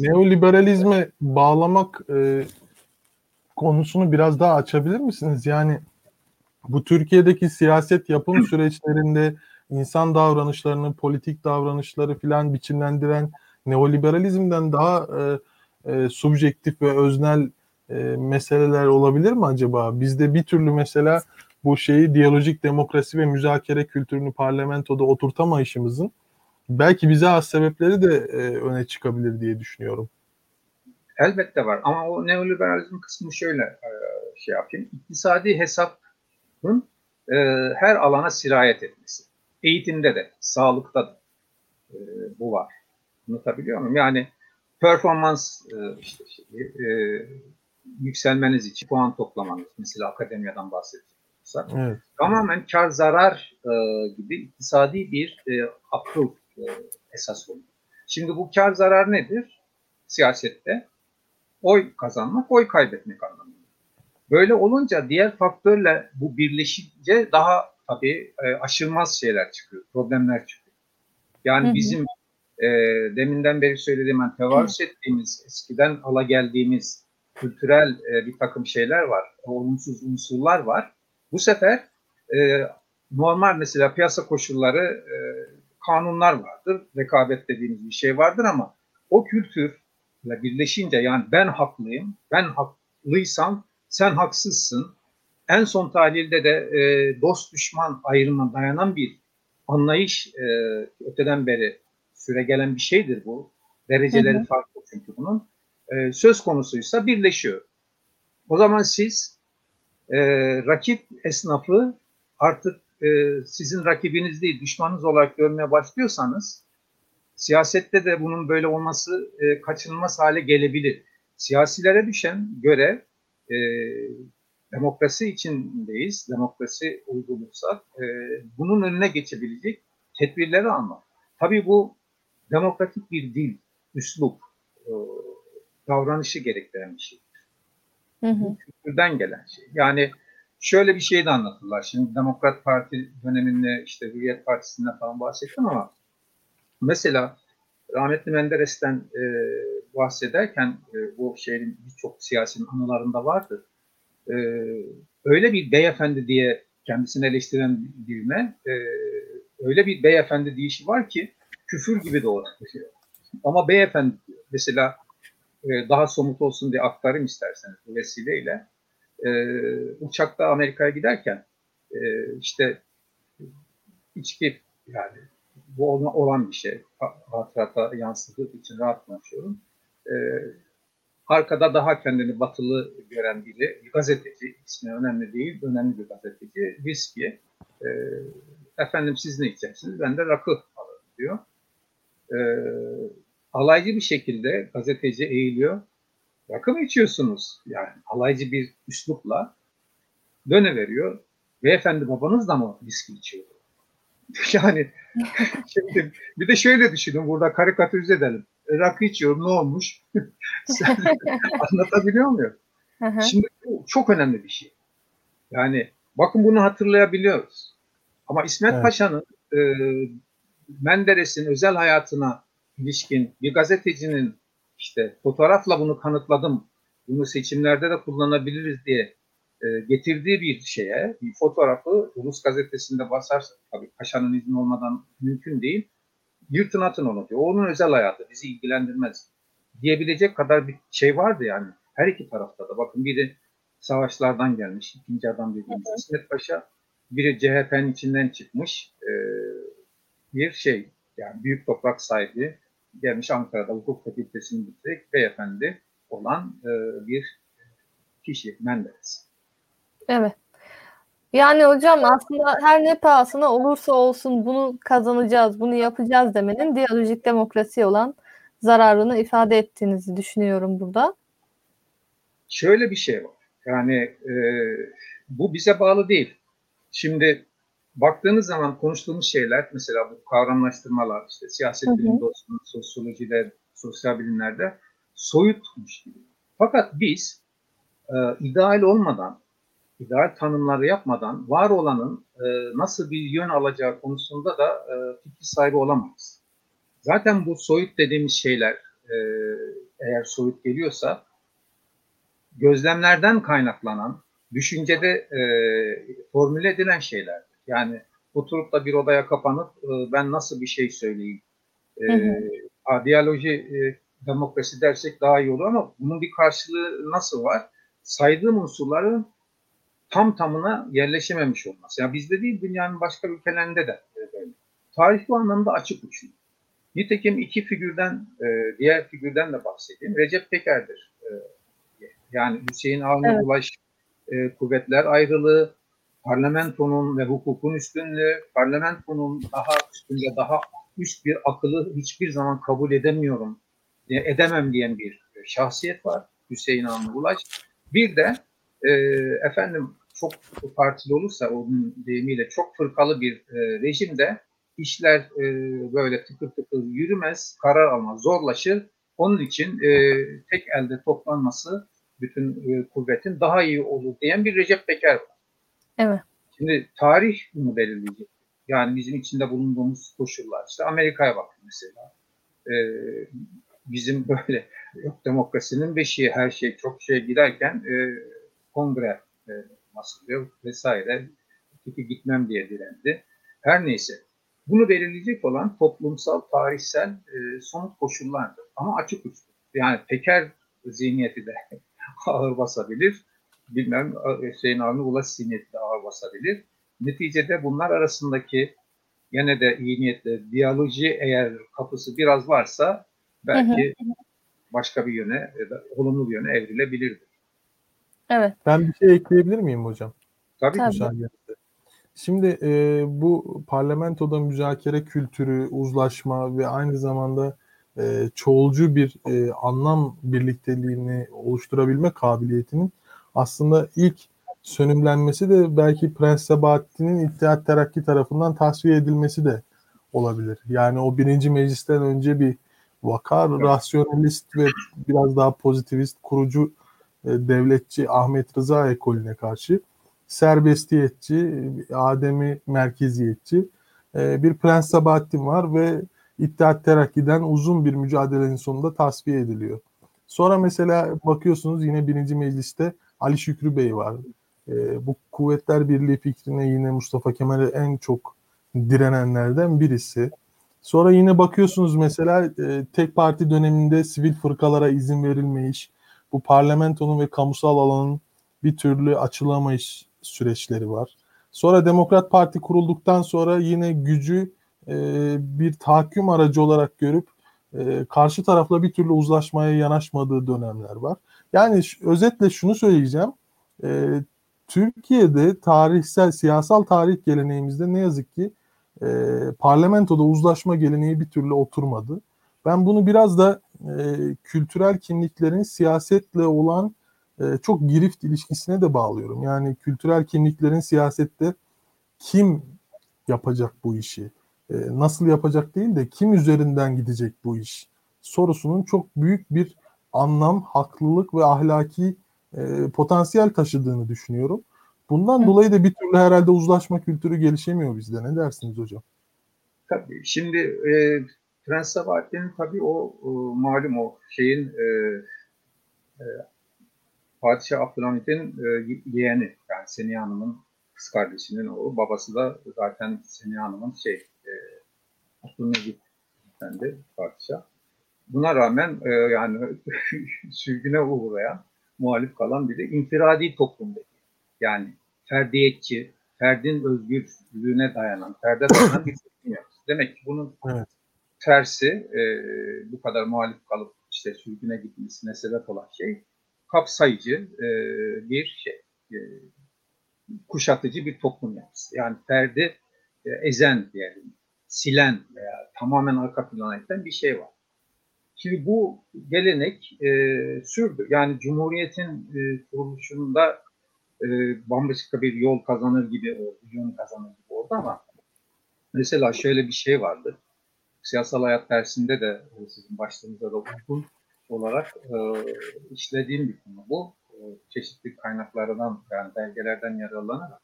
neoliberalizme bağlamak e, konusunu biraz daha açabilir misiniz? Yani bu Türkiye'deki siyaset yapım süreçlerinde insan davranışlarını, politik davranışları filan biçimlendiren neoliberalizmden daha e, e, subjektif ve öznel e, meseleler olabilir mi acaba? Bizde bir türlü mesela bu şeyi diyalojik demokrasi ve müzakere kültürünü parlamentoda oturtamayışımızın belki bize az sebepleri de e, öne çıkabilir diye düşünüyorum. Elbette var ama o neoliberalizm kısmı şöyle e, şey yapayım. İktisadi hesabın e, her alana sirayet etmesi. Eğitimde de, sağlıkta da e, bu var. Anlatabiliyor muyum? Yani performans e, işte, şey, e, yükselmeniz için puan toplamanız, mesela akademiyeden bahsediyorsak, evet. tamamen kar zarar e, gibi iktisadi bir e, akıl e, esas oluyor. Şimdi bu kar zarar nedir? Siyasette oy kazanmak, oy kaybetmek anlamında. Böyle olunca diğer faktörle bu birleşince daha tabii e, aşılmaz şeyler çıkıyor, problemler çıkıyor. Yani hı hı. bizim e, deminden beri söylediğim, yani tevarüs ettiğimiz, eskiden ala geldiğimiz kültürel e, bir takım şeyler var, olumsuz unsurlar var. Bu sefer e, normal mesela piyasa koşulları e, kanunlar vardır, rekabet dediğimiz bir şey vardır ama o kültürle birleşince yani ben haklıyım, ben haklıysam sen haksızsın. En son tahlilde de e, dost düşman ayrımına dayanan bir anlayış e, öteden beri süre gelen bir şeydir bu. Dereceleri hı hı. farklı çünkü bunun. E, söz konusuysa birleşiyor. O zaman siz e, rakip esnafı artık e, sizin rakibiniz değil, düşmanınız olarak görmeye başlıyorsanız siyasette de bunun böyle olması e, kaçınılmaz hale gelebilir. Siyasilere düşen görev e, demokrasi içindeyiz, demokrasi uygulanırsa e, bunun önüne geçebilecek tedbirleri almak. Tabii bu demokratik bir dil, üslup, e, davranışı gerektiren bir şey. Hı hı. Bu kültürden gelen şey. Yani şöyle bir şey de anlatırlar. Şimdi Demokrat Parti döneminde işte Hürriyet Partisi'nden falan bahsettim ama mesela rahmetli Menderes'ten e, bahsederken e, bu şeyin birçok siyasinin anılarında vardır. E, öyle bir beyefendi diye kendisini eleştiren birine e, öyle bir beyefendi deyişi var ki küfür gibi de olabiliyor. Ama beyefendi. Mesela e, daha somut olsun diye aktarayım isterseniz bu vesileyle. E, uçakta Amerika'ya giderken e, işte içki yani bu olan bir şey. Hatırata yansıdığı için rahat konuşuyorum. E, arkada daha kendini batılı gören biri, bir gazeteci, ismi önemli değil, önemli bir gazeteci, viski. E, efendim siz ne içeceksiniz? Ben de rakı alırım diyor. E, alaycı bir şekilde gazeteci eğiliyor. Rakı mı içiyorsunuz? Yani alaycı bir üslupla döne veriyor. Beyefendi babanız da mı viski içiyor? yani şimdi bir de şöyle düşünün burada karikatürize edelim. Rakı içiyorum ne olmuş? Anlatabiliyor muyum? Şimdi bu çok önemli bir şey. Yani bakın bunu hatırlayabiliyoruz. Ama İsmet evet. Paşa'nın e, Menderes'in özel hayatına ilişkin bir gazetecinin işte fotoğrafla bunu kanıtladım, bunu seçimlerde de kullanabiliriz diye e, getirdiği bir şeye, bir fotoğrafı Ulus gazetesinde basarsa, tabii Paşa'nın izni olmadan mümkün değil, yırtın atın onu diyor. Onun özel hayatı bizi ilgilendirmez diyebilecek kadar bir şey vardı yani. Her iki tarafta da. Bakın biri savaşlardan gelmiş, ikinci adam dediğimiz İsmet Paşa, biri CHP'nin içinden çıkmış e, bir şey, yani büyük toprak sahibi, gelmiş Ankara'da hukuk fakültesini bitirerek beyefendi olan e, bir kişi Menderes. Evet. Yani hocam aslında her ne pahasına olursa olsun bunu kazanacağız, bunu yapacağız demenin diyalojik demokrasi olan zararını ifade ettiğinizi düşünüyorum burada. Şöyle bir şey var. Yani e, bu bize bağlı değil. Şimdi baktığınız zaman konuştuğumuz şeyler mesela bu kavramlaştırmalar işte siyaset bilimde olsun, sosyolojide, sosyal bilimlerde soyutmuş gibi. Fakat biz e, ideal olmadan, ideal tanımları yapmadan var olanın e, nasıl bir yön alacağı konusunda da e, fikir sahibi olamayız. Zaten bu soyut dediğimiz şeyler e, eğer soyut geliyorsa gözlemlerden kaynaklanan, düşüncede e, formüle edilen şeyler. Yani oturup da bir odaya kapanıp e, ben nasıl bir şey söyleyeyim? E, hı hı. Diyaloji e, demokrasi dersek daha iyi olur ama bunun bir karşılığı nasıl var? Saydığım unsurların tam tamına yerleşememiş olması. Yani bizde değil dünyanın başka ülkelerinde de böyle. Tarih bu anlamda açık uçlu. Nitekim iki figürden, e, diğer figürden de bahsedeyim. Recep Peker'dir. E, yani Hüseyin Avni evet. Ulaş e, kuvvetler ayrılığı, parlamentonun ve hukukun üstünlüğü, parlamentonun daha üstünde daha üst bir akıllı hiçbir zaman kabul edemiyorum, edemem diyen bir şahsiyet var Hüseyin Avni Ulaş. Bir de e, efendim çok partili olursa onun deyimiyle çok fırkalı bir e, rejimde işler e, böyle tıkır tıkır yürümez, karar alma zorlaşır. Onun için e, tek elde toplanması bütün e, kuvvetin daha iyi olur diyen bir Recep Peker var. Evet. Şimdi tarih bunu belirleyecek. Yani bizim içinde bulunduğumuz koşullar. İşte Amerika'ya bakın mesela. Ee, bizim böyle yok demokrasinin beşiği her şey çok şey giderken e, kongre e, masılıyor vesaire. Peki gitmem diye direndi. Her neyse. Bunu belirleyecek olan toplumsal, tarihsel e, somut koşullardır. Ama açık uçlu. Yani teker zihniyeti de ağır basabilir. Bilmem Hüseyin Avni Ulaş zihniyeti de ağır basabilir. Neticede bunlar arasındaki yine de iyi niyetle diyaloji eğer kapısı biraz varsa belki hı hı. başka bir yöne olumlu bir yöne evrilebilirdir. Evet. Ben bir şey ekleyebilir miyim hocam? Tabii, Tabii. Şimdi e, bu parlamentoda müzakere kültürü, uzlaşma ve aynı zamanda e, çoğulcu bir e, anlam birlikteliğini oluşturabilme kabiliyetinin aslında ilk sönümlenmesi de belki Prens Sabahattin'in İttihat Terakki tarafından tasfiye edilmesi de olabilir. Yani o birinci meclisten önce bir vakar, rasyonalist ve biraz daha pozitivist, kurucu devletçi Ahmet Rıza ekolüne karşı serbestiyetçi, ademi merkeziyetçi e, bir Prens Sabahattin var ve İttihat Terakki'den uzun bir mücadelenin sonunda tasfiye ediliyor. Sonra mesela bakıyorsunuz yine birinci mecliste Ali Şükrü Bey var. E, bu Kuvvetler Birliği fikrine yine Mustafa Kemal'e en çok direnenlerden birisi. Sonra yine bakıyorsunuz mesela e, tek parti döneminde sivil fırkalara izin verilmeyiş, bu parlamentonun ve kamusal alanın bir türlü açılamayış süreçleri var. Sonra Demokrat Parti kurulduktan sonra yine gücü e, bir tahakküm aracı olarak görüp e, karşı tarafla bir türlü uzlaşmaya yanaşmadığı dönemler var. Yani özetle şunu söyleyeceğim. E, Türkiye'de tarihsel, siyasal tarih geleneğimizde ne yazık ki e, parlamentoda uzlaşma geleneği bir türlü oturmadı. Ben bunu biraz da e, kültürel kimliklerin siyasetle olan e, çok girift ilişkisine de bağlıyorum. Yani kültürel kimliklerin siyasette kim yapacak bu işi, e, nasıl yapacak değil de kim üzerinden gidecek bu iş sorusunun çok büyük bir anlam, haklılık ve ahlaki e, potansiyel taşıdığını düşünüyorum. Bundan Hı. dolayı da bir türlü herhalde uzlaşma kültürü gelişemiyor bizde. Ne dersiniz hocam? Tabii. Şimdi e, Prens Sabahattin'in tabii o e, malum o şeyin e, e, Padişah Abdülhamit'in e, yeğeni yani Seniha Hanım'ın kız kardeşinin oğlu. Babası da zaten Seniha Hanım'ın şey e, Abdülmecit Efendi padişah. Buna rağmen e, yani sürgüne uğrayan muhalif kalan bir de infiradi toplumdaki yani ferdiyetçi, ferdin özgürlüğüne dayanan, ferde dayanan bir toplum yapısı. Demek ki bunun evet. Tersi e, bu kadar muhalif kalıp işte sürgüne gitmesine sebep olan şey kapsayıcı e, bir şey, e, kuşatıcı bir toplum yapısı. Yani ferdi e, ezen diyelim, silen veya tamamen arka plana iten bir şey var. Şimdi bu gelenek e, sürdü. Yani Cumhuriyet'in e, kuruluşunda e, bambaşka bir yol kazanır gibi oldu, yön kazanır gibi oldu ama mesela şöyle bir şey vardı. Siyasal hayat dersinde de sizin başlığınızda da uygun olarak e, işlediğim bir konu bu. E, çeşitli kaynaklardan yani belgelerden yararlanarak.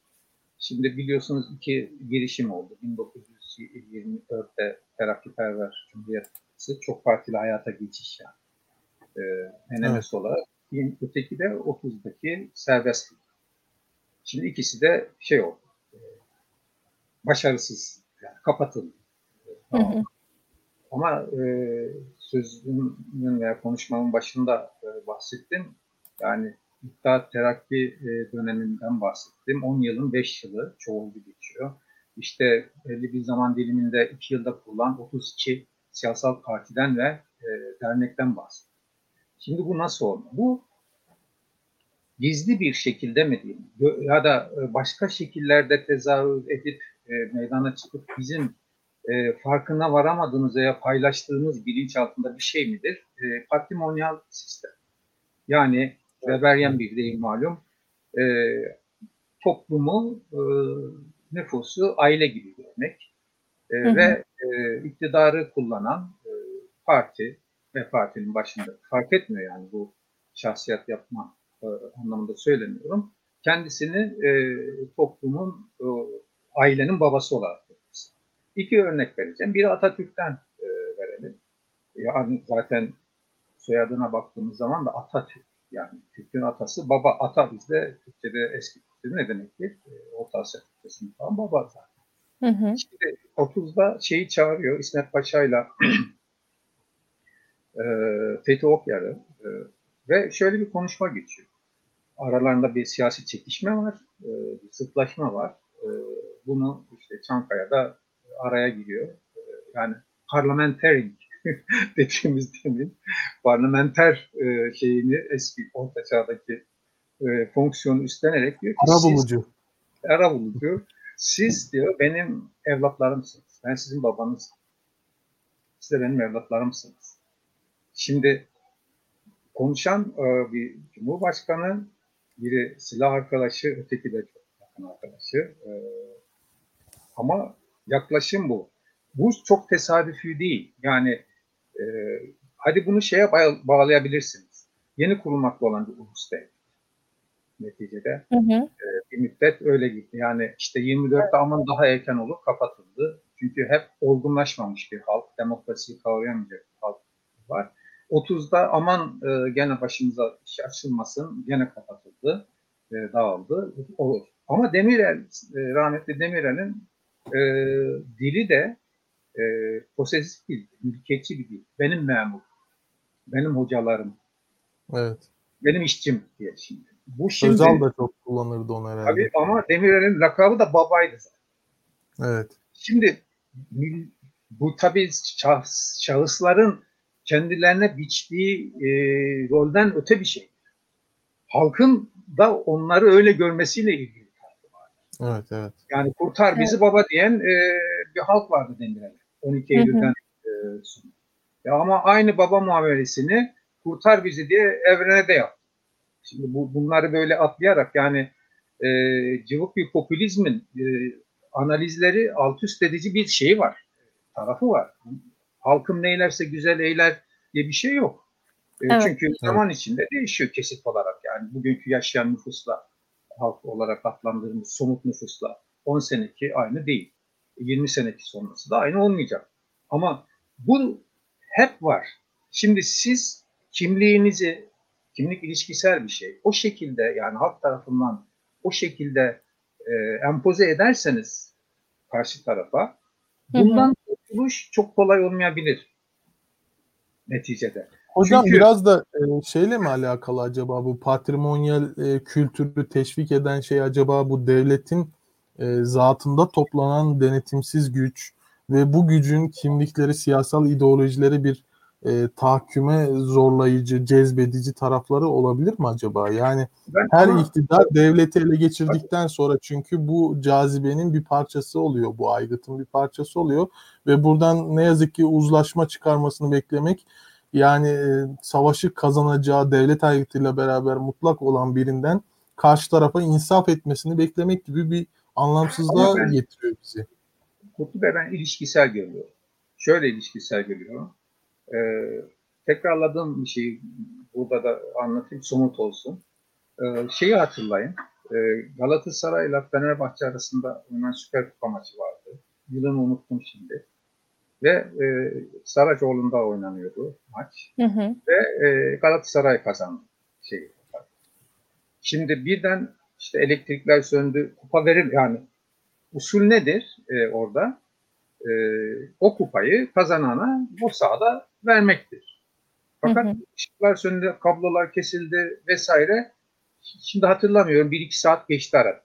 Şimdi biliyorsunuz iki girişim oldu. 1924'te Terakkiperver Cumhuriyet Partisi çok partili hayata geçiş yani. E, evet. olarak. Öteki de 30'daki serbestlik. Şimdi ikisi de şey oldu. E, başarısız. Yani kapatıldı. Hı hı. Ama e, sözümün veya konuşmamın başında e, bahsettim. Yani İttihat Terakki e, döneminden bahsettim. 10 yılın 5 yılı çoğuldu geçiyor. İşte belli bir zaman diliminde 2 yılda kurulan 32 siyasal partiden ve e, dernekten bahsettim. Şimdi bu nasıl oldu? Bu gizli bir şekilde mi diyeyim ya da e, başka şekillerde tezahür edip e, meydana çıkıp bizim e, farkına varamadığınız veya paylaştığınız bilinç altında bir şey midir? E, patrimonyal sistem. Yani Weberian bir deyim malum. E, toplumu, e, nüfusu aile gibi görmek e, hı hı. ve e, iktidarı kullanan e, parti ve partinin başında fark etmiyor yani bu şahsiyet yapma e, anlamında söylemiyorum. Kendisini e, toplumun, e, ailenin babası olarak İki örnek vereceğim. Biri Atatürk'ten e, verelim. Yani zaten soyadına baktığımız zaman da Atatürk. Yani Türk'ün atası baba. Ata bizde Türkçe'de eski Türkçe'de ne demektir? E, Orta Asya Türkçesinde falan baba zaten. Hı hı. Şimdi 30'da şeyi çağırıyor İsmet Paşa'yla e, Fethi Okyar'ı e, ve şöyle bir konuşma geçiyor. Aralarında bir siyasi çekişme var, e, bir sıklaşma var. E, bunu işte Çankaya'da araya giriyor. E, yani parliamentary dediğimiz demin parlamenter e, şeyini eski orta çağdaki e, fonksiyonu üstlenerek diyor ki Ara siz- bulucu. ara bulucu. Siz diyor benim evlatlarımsınız. Ben sizin babanızım. Siz de benim evlatlarımsınız. Şimdi konuşan e, bir cumhurbaşkanı, biri silah arkadaşı, öteki de çok yakın arkadaşı. E, ama yaklaşım bu. Bu çok tesadüfi değil. Yani e, hadi bunu şeye bağ- bağlayabilirsiniz. Yeni kurulmakta olan bir ulus devlet. Neticede Hı hı. bir müddet öyle gitti. Yani işte 24'te aman daha erken olur kapatıldı. Çünkü hep olgunlaşmamış bir halk, demokrasiyi kavrayamayacak bir halk var. 30'da aman e, gene başımıza iş açılmasın, gene kapatıldı, e, dağıldı. Olur. Ama Demirel, e, rahmetli Demirel'in e, dili de e, posesif bir mülkiyetçi bir dil. Benim memur, benim hocalarım, Evet. benim işçim diye şimdi. Bu şimdi Özal da çok kullanırdı onu herhalde. Tabii ama Demirel'in lakabı da babaydı zaten. Evet. Şimdi bu tabii şahs, şahısların kendilerine biçtiği e, rolden öte bir şey. Halkın da onları öyle görmesiyle ilgili. Evet, evet. Yani kurtar bizi baba diyen e, bir halk vardı Demirel. 12 Hı hı. Eylül'den e, sonra. Ya ama aynı baba muamelesini kurtar bizi diye evrene de yaptı. Şimdi bu, bunları böyle atlayarak yani e, cıvık bir popülizmin e, analizleri alt üst edici bir şeyi var. Tarafı var. Halkım neylerse güzel eyler diye bir şey yok. E, Evet. Çünkü zaman içinde değişiyor kesit olarak. Yani bugünkü yaşayan nüfusla halk olarak adlandırdığımız somut nüfusla 10 seneki aynı değil. 20 seneki sonrası da aynı olmayacak. Ama bu hep var. Şimdi siz kimliğinizi, kimlik ilişkisel bir şey. O şekilde yani halk tarafından o şekilde e, empoze ederseniz karşı tarafa bundan kurtuluş çok kolay olmayabilir neticede. Hocam Çünkü- biraz da e, şeyle mi alakalı acaba bu patrimonyal e, kültürü teşvik eden şey acaba bu devletin e, zatında toplanan denetimsiz güç ve bu gücün kimlikleri, siyasal ideolojileri bir e, tahakküme zorlayıcı, cezbedici tarafları olabilir mi acaba? Yani Ben her ama- iktidar devleti ele geçirdikten sonra çünkü bu cazibenin bir parçası oluyor, bu aygıtın bir parçası oluyor ve buradan ne yazık ki uzlaşma çıkarmasını beklemek yani e, savaşı kazanacağı devlet aygıtıyla beraber mutlak olan birinden karşı tarafa insaf etmesini beklemek gibi bir anlamsızlığa ben- getiriyor bizi. Kutlu Bey ben ilişkisel görüyorum. Şöyle ilişkisel görüyorum. Ee, tekrarladığım bir şeyi burada da anlatayım, somut olsun. Ee, şeyi hatırlayın. Ee, Galatasaray ile Fenerbahçe arasında oynanan Süper Kupa maçı vardı. Yılını unuttum şimdi. Ve e, Saracoğlu'nda oynanıyordu maç. Hı hı. Ve e, Galatasaray kazandı. Şey, Şimdi birden işte elektrikler söndü. Kupa verir yani usul nedir e, orada? E, o kupayı kazanana o sahada vermektir. Fakat Hı hı. ışıklar söndü, kablolar kesildi vesaire. Şimdi hatırlamıyorum. Bir iki saat geçti arada.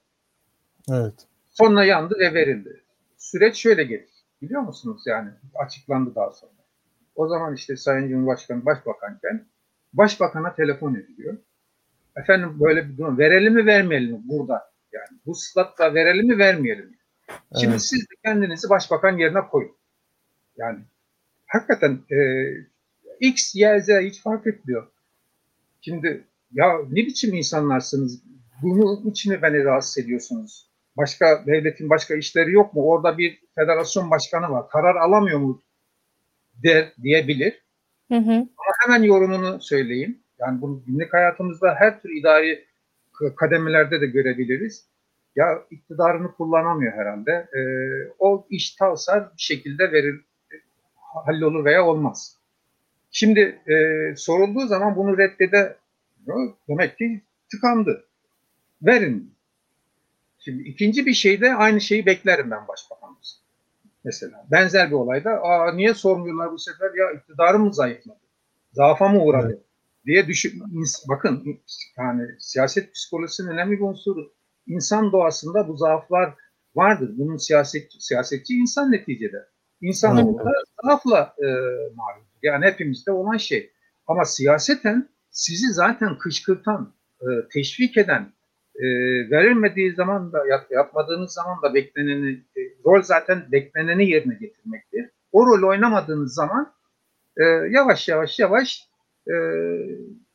Evet. Sonra yandı ve verildi. Süreç şöyle gelir. Biliyor musunuz yani? Açıklandı daha sonra. O zaman işte Sayın Cumhurbaşkanı başbakanken başbakana telefon ediliyor. Efendim böyle bir durum. Verelim mi vermeyelim mi burada? Yani bu slatta verelim mi vermeyelim mi? Şimdi Evet. siz de kendinizi başbakan yerine koyun. Yani hakikaten e, X, Y, Z hiç fark etmiyor. Şimdi ya ne biçim insanlarsınız? Bunun için beni rahatsız ediyorsunuz? Başka devletin başka işleri yok mu? Orada bir federasyon başkanı var. Karar alamıyor mu? Der, diyebilir. Hı hı. Hemen yorumunu söyleyeyim. Yani bunu günlük hayatımızda her tür idari kademelerde de görebiliriz. Ya iktidarını kullanamıyor herhalde. Ee, o iş talsar bir şekilde verir, hallolur veya olmaz. Şimdi e, sorulduğu zaman bunu reddede demek ki tıkandı. Verin. Şimdi ikinci bir şeyde aynı şeyi beklerim ben başbakanımız. Mesela benzer bir olayda Aa, niye sormuyorlar bu sefer ya iktidarım mı zayıfladı? Zaafa mı uğradı? Evet. diye düşün. Bakın yani siyaset psikolojisinin önemli bir unsuru. İnsan doğasında bu zaaflar vardır. Bunun siyasetçi, siyasetçi insan neticede. İnsan evet. zaafla e, malum. Yani hepimizde olan şey. Ama siyaseten sizi zaten kışkırtan, e, teşvik eden, e, verilmediği zaman da yap, yapmadığınız zaman da bekleneni, e, rol zaten bekleneni yerine getirmektir. O rol oynamadığınız zaman e, yavaş yavaş yavaş e,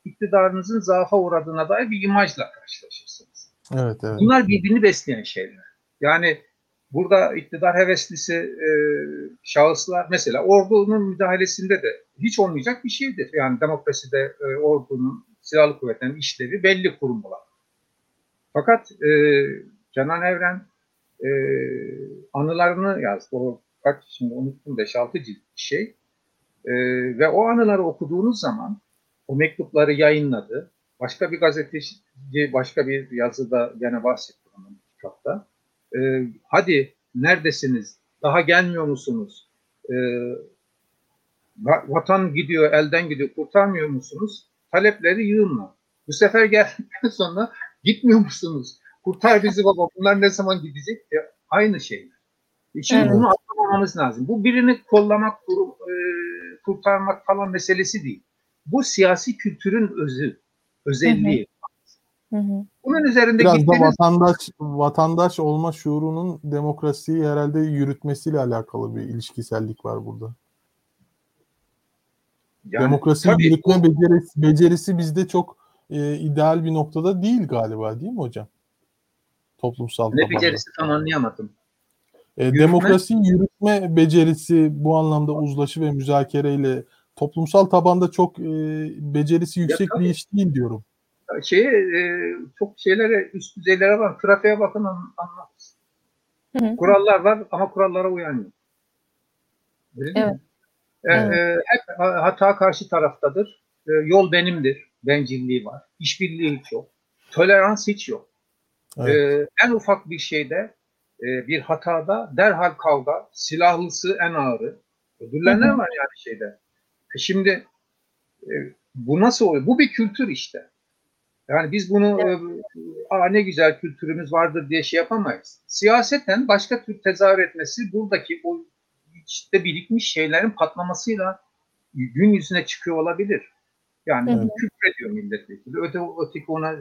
iktidarınızın zaafa uğradığına dair bir imajla karşılaşırsınız. Evet, evet. Bunlar birbirini besleyen şeyler. Yani burada iktidar heveslisi e, şahıslar mesela ordunun müdahalesinde de hiç olmayacak bir şeydir. Yani demokraside e, ordunun silahlı kuvvetlerin işlevi belli kurumlar. Fakat e, Canan Evren e, anılarını yazdı. O kaç şimdi unuttum 5-6 cilt bir şey. E, ve o anıları okuduğunuz zaman o mektupları yayınladı. Başka bir gazeteci başka bir yazıda gene bahsetti onun kitapta. E, hadi neredesiniz? Daha gelmiyor musunuz? E, vatan gidiyor, elden gidiyor, kurtarmıyor musunuz? Talepleri yığınla. Bu sefer geldikten sonra gitmiyor musunuz? Kurtar bizi baba. Bunlar ne zaman gidecek? E, aynı şeyler. E, şimdi evet. bunu atlamamamız lazım. Bu birini kollamak, kur, e, kurtarmak falan meselesi değil. Bu siyasi kültürün özü, özelliği. Hı hı. Bunun üzerinde Biraz gittiğiniz... da vatandaş vatandaş olma şuurunun demokrasiyi herhalde yürütmesiyle alakalı bir ilişkisellik var burada. Yani, Demokrasiyi tabii, yürütme becerisi, becerisi bizde çok e, ideal bir noktada değil galiba değil mi hocam? Toplumsal Ne tabanda. becerisi tam anlayamadım. E, yürütme... Demokrasiyi yürütme becerisi bu anlamda uzlaşı ve müzakereyle toplumsal tabanda çok e, becerisi yüksek ya, bir iş değil diyorum. Şey, e, çok şeylere üst düzeylere var. Trafiğe bakın anlarsın. Kurallar var ama kurallara uyanmıyor. Öyle evet. E, evet. E, hep hata karşı taraftadır. E, yol benimdir. Bencilliği var. İşbirliği hiç yok. Tolerans hiç yok. Evet. E, en ufak bir şeyde e, bir hatada derhal kavga, silahlısı en ağırı. Ödüllenler var yani şeyde. E şimdi e, bu nasıl oluyor? Bu bir kültür işte. Yani biz bunu evet. e, Aa, ne güzel kültürümüz vardır diye şey yapamayız. Siyaseten başka tür tezahür etmesi buradaki o içte birikmiş şeylerin patlamasıyla gün yüzüne çıkıyor olabilir. Yani hı küfrediyor milletvekili. Öte, öteki ona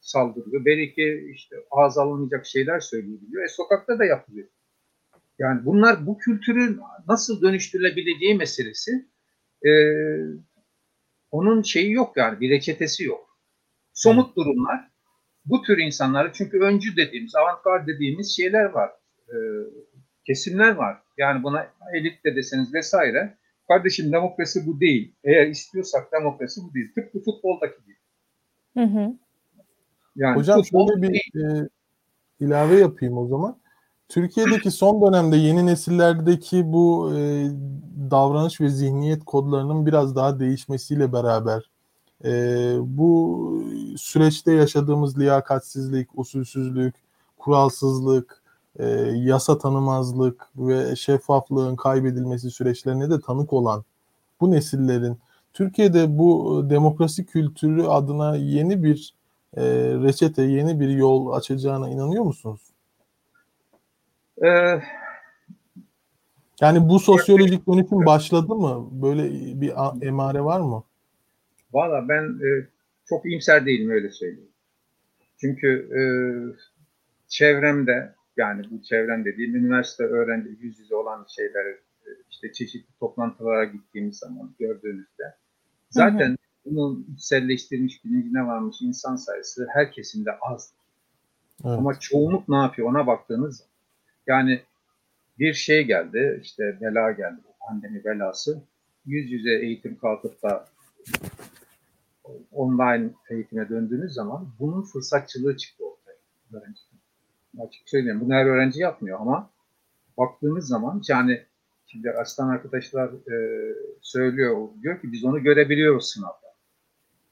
saldırıyor. Belki işte ağız alınmayacak şeyler söyleyebiliyor. E sokakta da yapılıyor. Yani bunlar bu kültürün nasıl dönüştürülebileceği meselesi e, onun şeyi yok yani bir reçetesi yok. Somut durumlar bu tür insanları çünkü öncü dediğimiz, avantgard dediğimiz şeyler var. E, kesimler var. Yani buna elit de deseniz vesaire. Kardeşim demokrasi bu değil. Eğer istiyorsak demokrasi bu değil. Tıpkı futboldaki gibi. Hı hı. Yani Hocam şöyle bir e, ilave yapayım o zaman. Türkiye'deki son dönemde yeni nesillerdeki bu e, davranış ve zihniyet kodlarının biraz daha değişmesiyle beraber e, bu süreçte yaşadığımız liyakatsizlik, usulsüzlük, kuralsızlık, e, yasa tanımazlık ve şeffaflığın kaybedilmesi süreçlerine de tanık olan bu nesillerin Türkiye'de bu demokrasi kültürü adına yeni bir e, reçete, yeni bir yol açacağına inanıyor musunuz? Ee, yani bu sosyolojik dönüşüm başladı mı? Böyle bir emare var mı? Valla ben e, çok iyimser değilim öyle söyleyeyim. Çünkü e, çevremde yani bu çevrem dediğim üniversite öğrenci yüz yüze olan şeyleri e, işte çeşitli toplantılara gittiğimiz zaman gördüğünüzde zaten hı hı. bunun içselleştirilmiş bilincine varmış insan sayısı her kesimde az. Evet. Ama çoğunluk ne yapıyor ona baktığınız zaman yani bir şey geldi işte bela geldi pandemi belası yüz yüze eğitim kalkıp da online eğitime döndüğünüz zaman bunun fırsatçılığı çıktı ortaya öğrenci açık söyleyeyim. Bunu her öğrenci yapmıyor ama baktığımız zaman yani Şimdi aslan arkadaşlar e, söylüyor, diyor ki biz onu görebiliyoruz sınavda.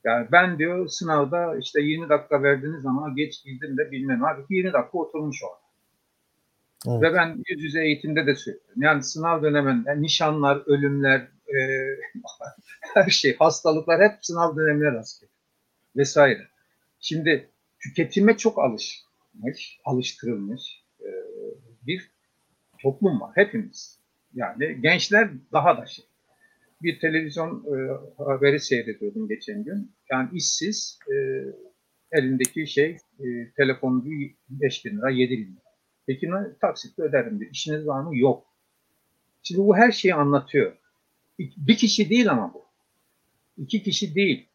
Yani ben diyor sınavda işte 20 dakika verdiniz ama geç girdim de bilmem. Abi 20 dakika oturmuş orada. Evet. Ve ben yüz yüze eğitimde de söylüyorum. Yani sınav döneminde nişanlar, ölümler, e, her şey, hastalıklar hep sınav dönemine rast geliyor. Vesaire. Şimdi tüketime çok alışmış, alıştırılmış e, bir toplum var hepimiz. Yani gençler daha da şey. Bir televizyon e, haberi seyrediyordum geçen gün. Yani işsiz e, elindeki şey e, telefonu 5 bin lira, 7 bin lira. Peki taksitle öderim diyor. İşiniz var mı? Yok. Şimdi bu her şeyi anlatıyor. Bir kişi değil ama bu. İki kişi değil.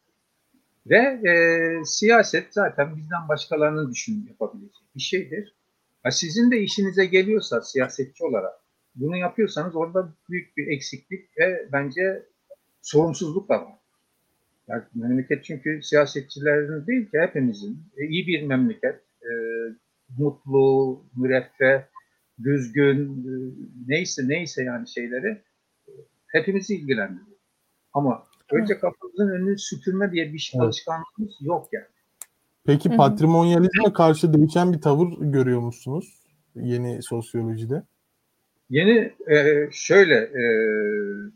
Ve e, siyaset zaten bizden başkalarının düşünüm yapabileceği bir şeydir. Ha, sizin de işinize geliyorsa siyasetçi olarak bunu yapıyorsanız orada büyük bir eksiklik ve bence sorumsuzluk da var. Yani memleket çünkü siyasetçilerin değil ki hepimizin e, iyi bir memleket, e, mutlu, müreffeh, düzgün, e, neyse neyse yani şeyleri e, hepimizi ilgilendiriyor. Ama önce kafamızın önünü süpürme diye bir şey Evet. alışkanlığımız yok yani. Peki patrimonyalizme karşı değişen bir tavır görüyor musunuz yeni sosyolojide? Yeni e, şöyle e,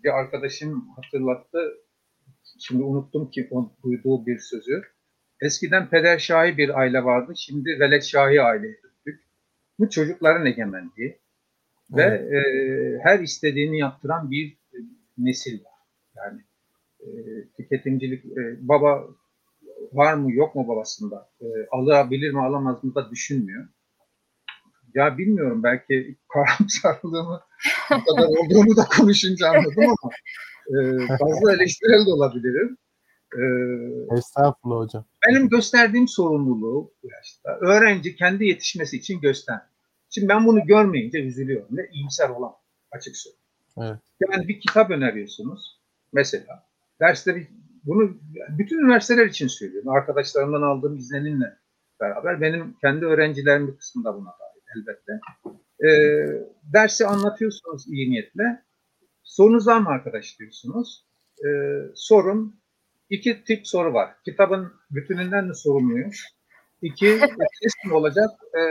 bir arkadaşım hatırlattı. Şimdi unuttum ki o duyduğu bir sözü. Eskiden peder şahi bir aile vardı. Şimdi velet şahi aile döndük. Bu çocukların egemenliği ve e, her istediğini yaptıran bir e, nesil var. Yani e, tüketimcilik e, baba var mı yok mu babasında e, alabilir mi alamaz mı da düşünmüyor. Ya bilmiyorum belki karamsarlığımı bu kadar olduğunu da konuşunca anladım ama e, fazla eleştirel de olabilirim. E, Estağfurullah hocam. benim gösterdiğim sorumluluğu yaşta öğrenci kendi yetişmesi için göster. Şimdi ben bunu görmeyince üzülüyorum ve iyimser olamam açık söyleyeyim. Evet. Yani bir kitap öneriyorsunuz mesela. Derste bir, bunu bütün üniversiteler için söylüyorum. Arkadaşlarımdan aldığım izlenimle beraber benim kendi öğrencilerimin bir kısmı da buna dahil elbette. Ee, dersi anlatıyorsunuz iyi niyetle. Sorunuz var mı arkadaş diyorsunuz. Ee, sorun iki tip soru var. Kitabın bütününden mi sorumluyum? İki, test mi olacak, e,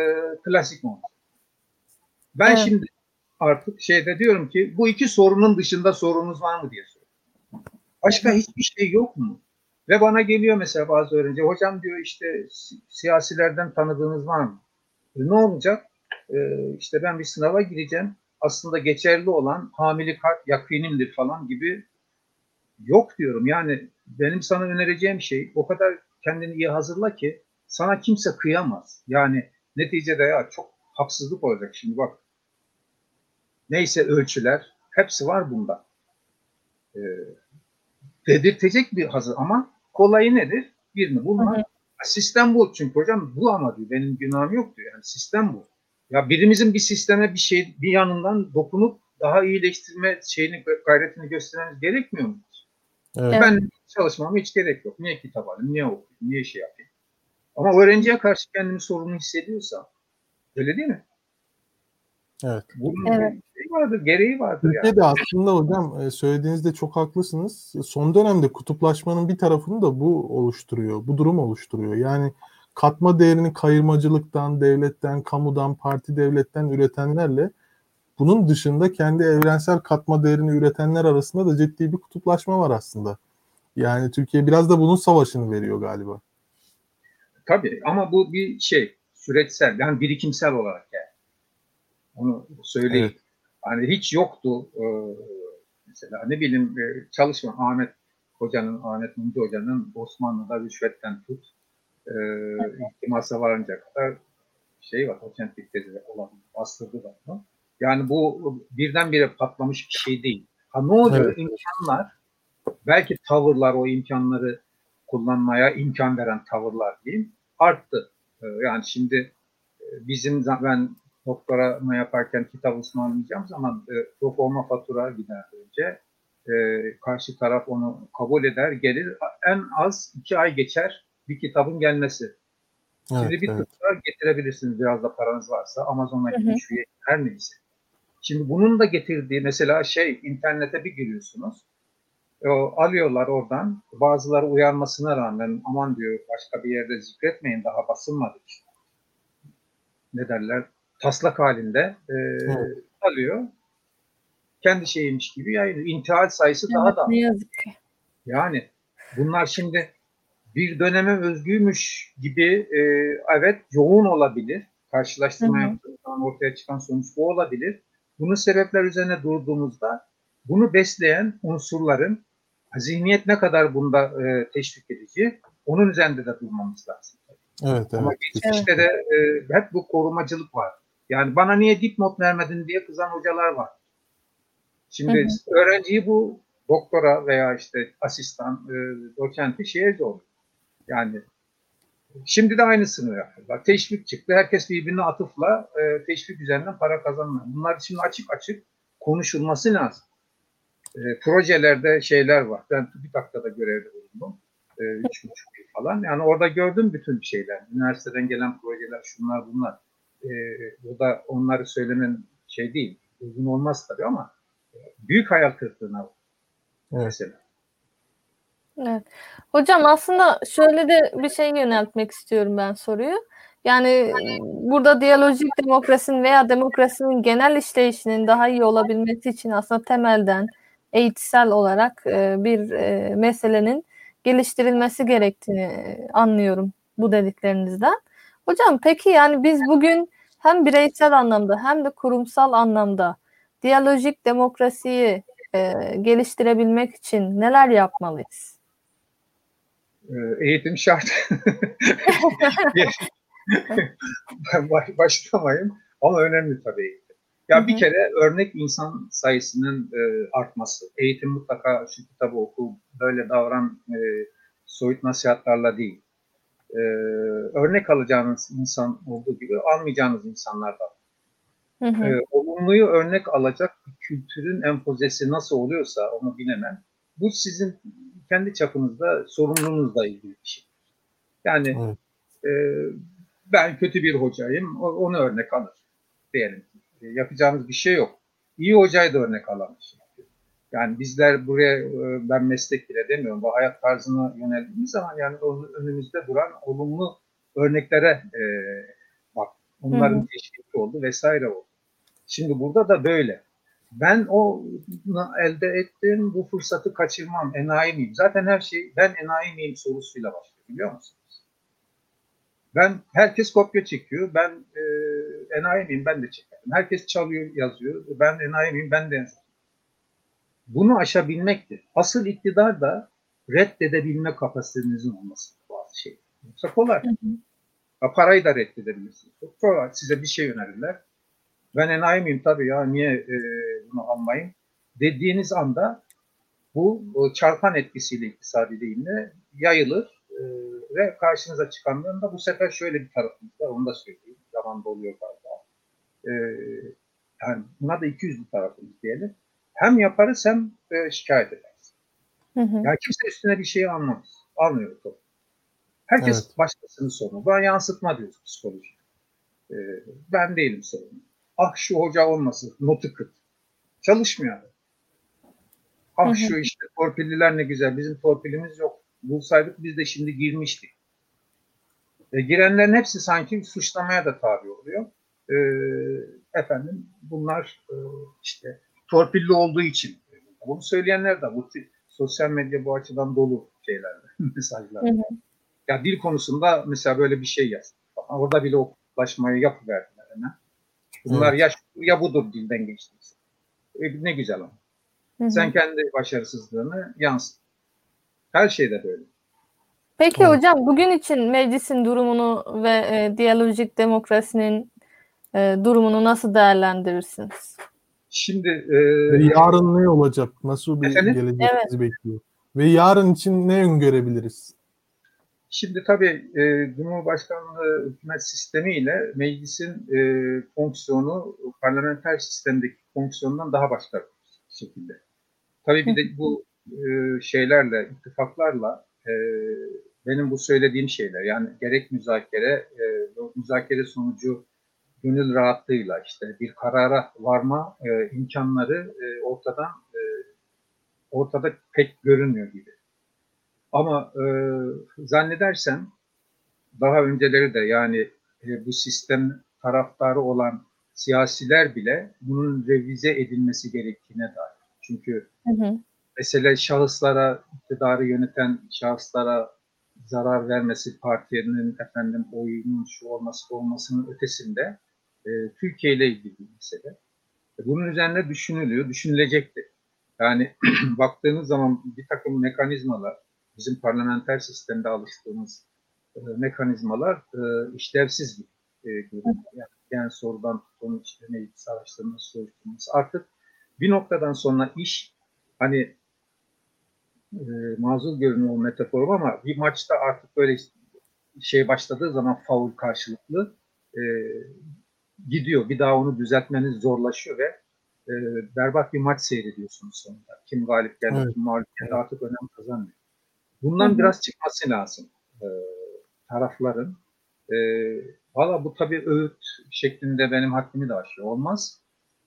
klasik mi olacak? Ben Evet. şimdi artık şeyde diyorum ki bu iki sorunun dışında sorunuz var mı diye soruyorum. Başka hiçbir şey yok mu? Ve bana geliyor mesela bazı öğrenci, hocam diyor işte si- siyasilerden tanıdığınız var mı? E, ne olacak? E, işte ben bir sınava gireceğim. Aslında geçerli olan hamili kart yakinimdir falan gibi yok diyorum. Yani benim sana önereceğim şey o kadar kendini iyi hazırla ki sana kimse kıyamaz. Yani neticede ya çok haksızlık olacak şimdi bak. Neyse ölçüler hepsi var bunda. Ee, dedirtecek bir hazır ama kolayı nedir? Birini bulmak. Hı hı. Sistem bu çünkü hocam bu ama diyor benim günahım yok diyor. Yani sistem bu. Ya birimizin bir sisteme bir şey bir yanından dokunup daha iyileştirme şeyini gayretini göstermemiz gerekmiyor mu? Evet. Ben çalışmama hiç gerek yok. Niye kitap alayım, niye okuyayım, niye şey yapayım? Ama öğrenciye karşı kendimi sorumlu hissediyorsam, öyle değil mi? Evet. Bunun Evet. Şey vardır, gereği vardır yani. Türkiye'de aslında hocam e, söylediğinizde çok haklısınız. Son dönemde kutuplaşmanın bir tarafını da bu oluşturuyor. Bu durum oluşturuyor. Yani katma değerini kayırmacılıktan, devletten, kamudan, parti devletten üretenlerle bunun dışında kendi evrensel katma değerini üretenler arasında da ciddi bir kutuplaşma var aslında. Yani Türkiye biraz da bunun savaşını veriyor galiba. Tabii ama bu bir şey, süreçsel, yani birikimsel olarak yani. Onu söyleyeyim. Evet. Hani hiç yoktu e, mesela ne bileyim e, çalışma Ahmet Hoca'nın, Ahmet Mumcu Hoca'nın Osmanlı'da rüşvetten tut e, iltimasa varınca kadar şey var, otentik tezi olan bastırdı da bunu. Yani bu birdenbire patlamış bir şey değil. Ha ne oluyor? Evet. İmkanlar, belki tavırlar o imkanları kullanmaya imkan veren tavırlar diyeyim arttı. E, yani şimdi bizim ben doktorama yaparken kitap ısmarlayacağım zaman e, proforma fatura gider önce. E, karşı taraf onu kabul eder, gelir. En az iki ay geçer bir kitabın gelmesi. Evet, Şimdi bir evet. tutar getirebilirsiniz biraz da paranız varsa. Amazon'a gidin, şuraya her neyse. Şimdi bunun da getirdiği mesela şey internete bir giriyorsunuz. O, alıyorlar oradan. Bazıları uyarmasına rağmen aman diyor başka bir yerde zikretmeyin daha basılmadı işte. Ne derler? Taslak halinde e, Evet. alıyor. Kendi şeymiş gibi yayınlıyor. İntihal sayısı daha Evet, da. ne yazık ki. Yani bunlar şimdi bir döneme özgüymüş gibi e, evet yoğun olabilir. Karşılaştırma yaptığımız zaman ortaya çıkan sonuç bu olabilir. Bunun sebepler üzerine durduğumuzda bunu besleyen unsurların zihniyet ne kadar bunda e, teşvik edici onun üzerinde de durmamız lazım. Evet, Ama evet. geçmişte de e, hep bu korumacılık var. Yani bana niye dipnot vermedin diye kızan hocalar var. Şimdi Hı öğrenciyi bu doktora veya işte asistan, e, doçenti şeye zor. Yani şimdi de aynısını yapıyorlar. Teşvik çıktı. Herkes birbirine atıfla e, teşvik üzerinden para kazanmıyor. Bunlar şimdi açık açık konuşulması lazım. E, projelerde şeyler var. Ben TÜBİTAK'ta da görevde bulundum. E, üç buçuk yıl falan. Yani orada gördüm bütün şeyler. Üniversiteden gelen projeler, şunlar bunlar. E, burada onları söylemen şey değil. Uygun olmaz tabii ama e, büyük hayal kırıklığına Evet. mesela. Evet. Hocam aslında şöyle de bir şey yöneltmek istiyorum ben soruyu. Yani burada diyalojik demokrasinin veya demokrasinin genel işleyişinin daha iyi olabilmesi için aslında temelden eğitsel olarak e, bir meselenin geliştirilmesi gerektiğini anlıyorum bu dediklerinizden. Hocam peki yani biz bugün hem bireysel anlamda hem de kurumsal anlamda diyalojik demokrasiyi e, geliştirebilmek için neler yapmalıyız? E, eğitim şart. başlamayayım ama önemli tabii eğitim. Ya bir kere örnek insan sayısının e, artması. Eğitim mutlaka şu kitabı oku, böyle davran, e, soyut nasihatlarla değil. E, örnek alacağınız insan olduğu gibi almayacağınız insanlar da var. Hı hı. e, olumluyu örnek alacak bir kültürün empozesi nasıl oluyorsa onu bilemem. Bu sizin kendi çapınızda sorumluluğunuzla ilgili bir şey. Yani Evet. e, ben kötü bir hocayım, onu örnek alır diyelim. E, yapacağımız bir şey yok. İyi hocayı da örnek alamış. Yani bizler buraya e, ben meslek bile demiyorum. Bu hayat tarzına yöneldiğimiz zaman yani önümüzde duran olumlu örneklere e, bak. Onların Hı teşviki oldu vesaire oldu. Şimdi burada da böyle. Ben o elde ettiğim bu fırsatı kaçırmam. Enayi miyim? Zaten her şey ben enayi miyim sorusuyla başlıyor biliyor musunuz? Ben herkes kopya çekiyor. Ben e, enayi miyim? Ben de çekerim. Herkes çalıyor, yazıyor. Ben enayi miyim? Ben de yazarım. Bunu aşabilmektir. Asıl iktidar da reddedebilme kapasitenizin olması bazı şey. Yoksa kolay. Hı hı. Parayı da reddedebilirsiniz. Çok kolay. Size bir şey önerirler. Ben enayi miyim tabii ya niye e, bunu almayayım dediğiniz anda bu çarpan etkisiyle iktisadi deyimle yayılır e, ve karşınıza çıkandığında bu sefer şöyle bir tarafımız var onu da söyleyeyim. Zamanda oluyor galiba. E, yani buna da 200 bir tarafımız diyelim. Hem yaparız hem e, şikayet ederiz. Hı hı. Ya kimse üstüne bir şey almaz. Almıyor toplum. Herkes Evet. başkasının sorunu. Buna yansıtma diyoruz psikoloji. Ee, ben değilim sorumlu. Ah şu hoca olmasın, notu kıt. Çalışmıyor. Ah Hı hı. şu işte torpilliler ne güzel. Bizim torpilimiz yok. Bulsaydık biz de şimdi girmiştik. E, girenlerin hepsi sanki suçlamaya da tabi oluyor. E, efendim bunlar e, işte torpilli olduğu için. Bunu söyleyenler de bu sosyal medya bu açıdan dolu şeylerle, mesajlarla. Hı hı. Ya dil konusunda mesela böyle bir şey yaz. Orada bile o kutulaşmayı yapıverdiler hemen. Bunlar Evet. ya, şu- ya budur dilden geçtiyse. E, ne güzel ama. Hı hı. Sen kendi başarısızlığını yansıt. Her şeyde böyle. Peki Evet. hocam bugün için meclisin durumunu ve e, diyalojik demokrasinin e, durumunu nasıl değerlendirirsiniz? Şimdi e, Ve yarın ne olacak? Nasıl bir Efendim? gelecek Evet. bizi bekliyor? Ve yarın için ne öngörebiliriz? Şimdi tabii e, Cumhurbaşkanlığı hükümet sistemiyle meclisin e, fonksiyonu parlamenter sistemdeki fonksiyonundan daha başka bir şekilde. Tabii bir de bu e, şeylerle, ittifaklarla e, benim bu söylediğim şeyler yani gerek müzakere, e, müzakere sonucu gönül rahatlığıyla işte bir karara varma e, imkanları e, ortadan e, ortada pek görünmüyor gibi. Ama e, zannedersem daha önceleri de yani e, bu sistem taraftarı olan siyasiler bile bunun revize edilmesi gerektiğine dair. Çünkü Hı hı. mesele şahıslara, iktidarı yöneten şahıslara zarar vermesi, partinin efendim oyunun şu olması olmasının ötesinde e, Türkiye ile ilgili bir mesele. E, bunun üzerine düşünülüyor, düşünülecektir. Yani baktığınız zaman bir takım mekanizmalar, bizim parlamenter sistemde alıştığımız e, mekanizmalar e, işlevsiz gibi e, görünüyor. Yani, yani sorudan tutun işte meclis araştırması, soruşturması. Artık bir noktadan sonra iş hani e, mazur görünüyor o metaforum ama bir maçta artık böyle şey başladığı zaman faul karşılıklı e, gidiyor. Bir daha onu düzeltmeniz zorlaşıyor ve e, berbat bir maç seyrediyorsunuz sonunda. Kim galip geldi, Evet. kim mağlup geldi artık önem kazanmıyor. Bundan Hı hı. biraz çıkması lazım e, tarafların. E, Valla bu tabii öğüt şeklinde benim hakkımı da aşıyor. Olmaz.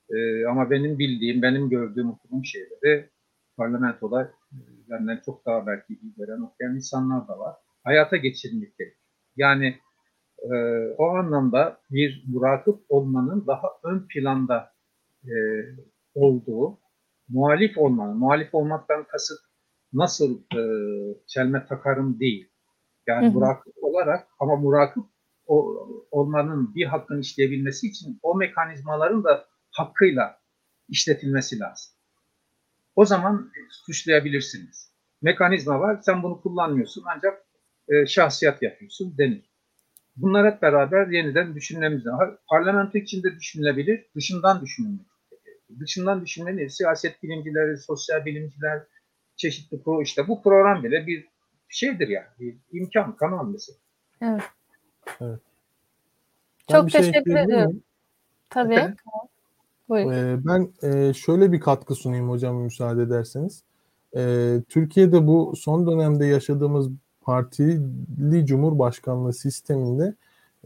E, ama benim bildiğim, benim gördüğüm, okuduğum şeyleri parlamentoda e, benden çok daha belki iyi veren, okuyan insanlar da var. Hayata geçirmek gerekiyor. Yani e, o anlamda bir murakip olmanın daha ön planda e, olduğu, muhalif olmanın, muhalif olmaktan kasıt nasıl e, çelme takarım değil. Yani Hı hı. murakip olarak ama murakip o, olmanın bir hakkın işleyebilmesi için o mekanizmaların da hakkıyla işletilmesi lazım. O zaman suçlayabilirsiniz. Mekanizma var, sen bunu kullanmıyorsun ancak e, şahsiyet yapıyorsun denir. Bunlar hep beraber yeniden düşünmemiz lazım. Parlamento içinde düşünülebilir, dışından düşünülmek. Dışından düşünmeli, siyaset bilimcileri, sosyal bilimciler, çeşitli pro işte bu program bile bir şeydir yani, bir imkan, kanal mesela. Evet. Ben Çok şey teşekkür ediyorum. miyim? Tabii. Efendim? Buyurun. Ee, Ben e, şöyle bir katkı sunayım hocam müsaade ederseniz. Ee, Türkiye'de bu son dönemde yaşadığımız partili cumhurbaşkanlığı sisteminde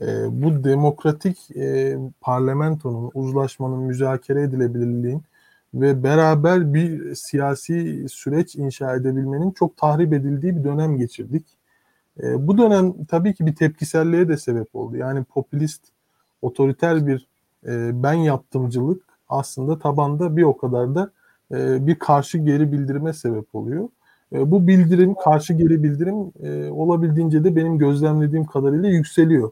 e, bu demokratik e, parlamentonun, uzlaşmanın, müzakere edilebilirliğin ve beraber bir siyasi süreç inşa edebilmenin çok tahrip edildiği bir dönem geçirdik. E, bu dönem tabii ki bir tepkiselliğe de sebep oldu. Yani popülist, otoriter bir e, ben yaptımcılık aslında tabanda bir o kadar da e, bir karşı geri bildirime sebep oluyor. E, bu bildirim, karşı geri bildirim e, olabildiğince de benim gözlemlediğim kadarıyla yükseliyor.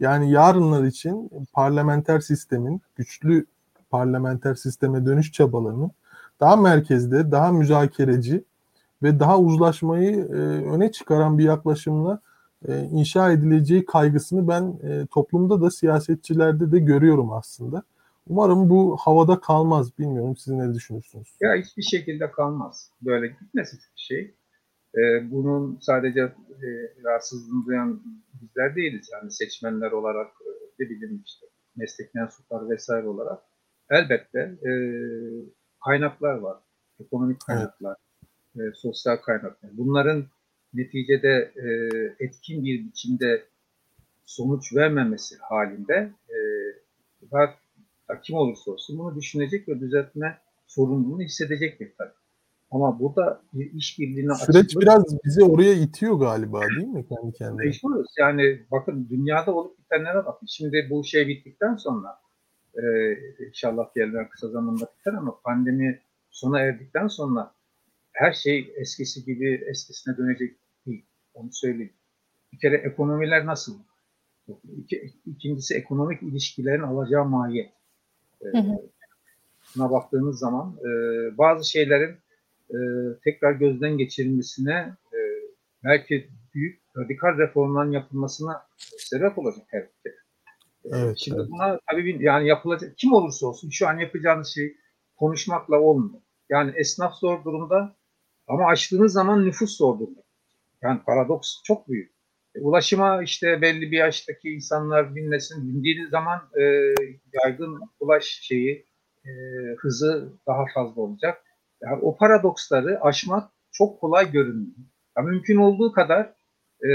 Yani yarınlar için parlamenter sistemin, güçlü parlamenter sisteme dönüş çabalarının daha merkezde, daha müzakereci ve daha uzlaşmayı e, öne çıkaran bir yaklaşımla e, inşa edileceği kaygısını ben e, toplumda da siyasetçilerde de görüyorum aslında. Umarım bu havada kalmaz. Bilmiyorum siz ne düşünürsünüz? Ya hiçbir şekilde kalmaz. Böyle gitmesin bir şey. Ee, bunun sadece e, rahatsızlığını duyan bizler değiliz. Yani seçmenler olarak, e, ne bileyim işte meslek mensupları vesaire olarak. Elbette e, kaynaklar var. Ekonomik kaynaklar, e, sosyal kaynaklar. Bunların neticede e, etkin bir biçimde sonuç vermemesi halinde e, daha kim olursa olsun bunu düşünecek ve düzeltme sorumluluğunu hissedecektir tabii. Ama burada bir işbirliğine Süreç açıklık biraz bizi oraya itiyor galiba değil mi kendi kendine? mecburuz. Yani bakın dünyada olup bitenlere bakın. Şimdi bu şey bittikten sonra e, inşallah gelmeyen kısa zamanda biter ama pandemi sona erdikten sonra her şey eskisi gibi eskisine dönecek değil. Onu söyleyeyim. Bir kere ekonomiler nasıl? İki, ikincisi ekonomik ilişkilerin alacağı mahiyet. E, Hı hı. buna baktığınız zaman e, bazı şeylerin e, tekrar gözden geçirilmesine e, belki büyük radikal reformların yapılmasına sebep olacak her ülke. E, Evet, Şimdi evet. buna tabii bir, yani yapılacak kim olursa olsun şu an yapacağınız şey konuşmakla olmuyor. Yani esnaf zor durumda ama açtığınız zaman nüfus zor durumda. Yani paradoks çok büyük. Ulaşıma işte belli bir yaştaki insanlar binmesin. Bindiğiniz zaman e, yaygın ulaş şeyi e, hızı daha fazla olacak. Yani o paradoksları aşmak çok kolay görünüyor. Ya mümkün olduğu kadar e,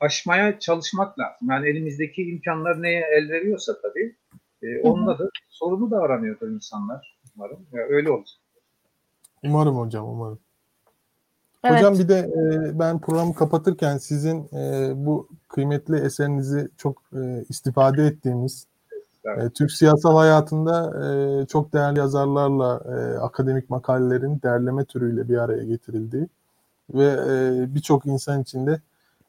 aşmaya çalışmak lazım. Yani elimizdeki imkanlar neye el veriyorsa tabii E, onunla da sorunu da aranıyordur insanlar umarım. Ya, öyle olacak. Umarım hocam, umarım. Evet. Hocam bir de e, ben programı kapatırken sizin e, bu kıymetli eserinizi çok e, istifade ettiğimiz Evet. e, Türk siyasal hayatında e, çok değerli yazarlarla e, akademik makalelerin derleme türüyle bir araya getirildiği ve e, birçok insan için de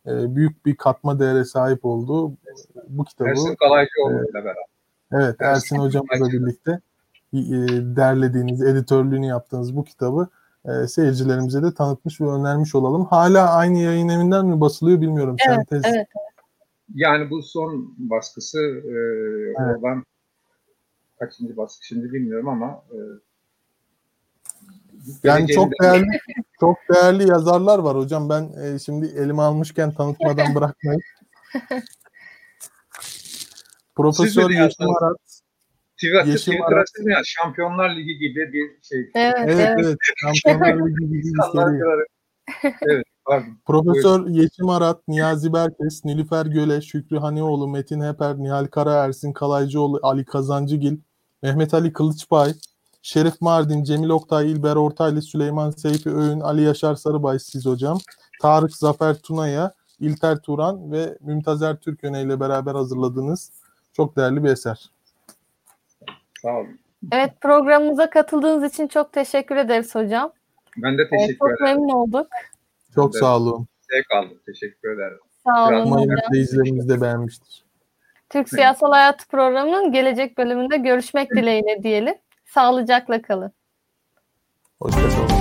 e, büyük bir katma değere sahip olduğu bu kitabı Ersin Kalaycıoğlu ile beraber. Evet, Ersin Ersin Kalaycı. birlikte e, derlediğiniz, editörlüğünü yaptığınız bu kitabı e, seyircilerimize de tanıtmış ve önermiş olalım. Hala aynı yayın evinden mi basılıyor bilmiyorum. Evet, Sentez. evet. Yani bu son baskısı e, oradan kaçıncı baskı şimdi bilmiyorum ama e, Yani çok değerli çok değerli yazarlar var hocam. Ben e, şimdi elime almışken tanıtmadan bırakmayın. Profesör yazsanız. Arat. Twitter, Arat. siz ya Şampiyonlar Ligi gibi bir şey. Evet, Evet evet. Şampiyonlar Ligi gibi bir seri. evet, pardon. Profesör Yeşim Arat, Niyazi Berkes, Nilüfer Göle, Şükrü Hanioğlu, Metin Heper, Nihal Kara, Ersin Kalaycıoğlu, Ali Kazancıgil, Mehmet Ali Kılıçbay, Şerif Mardin, Cemil Oktay, İlber Ortaylı, Süleyman Seyfi Öğün, Ali Yaşar Sarıbay siz hocam, Tarık Zafer Tuna'ya, İlter Turan ve Mümtazer Türköne ile beraber hazırladığınız çok değerli bir eser. Sağ olun. Evet programımıza katıldığınız için çok teşekkür ederiz hocam. Ben de Ee, teşekkür çok ederim. memnun olduk. Çok Evet. sağ olun. Zevk aldım. Teşekkür ederim. Sağ olun Umarım izleyicilerimiz de beğenmiştir. Türk Siyasal Hayatı programının gelecek bölümünde görüşmek dileğiyle diyelim. Sağlıcakla kalın. Hoşçakalın.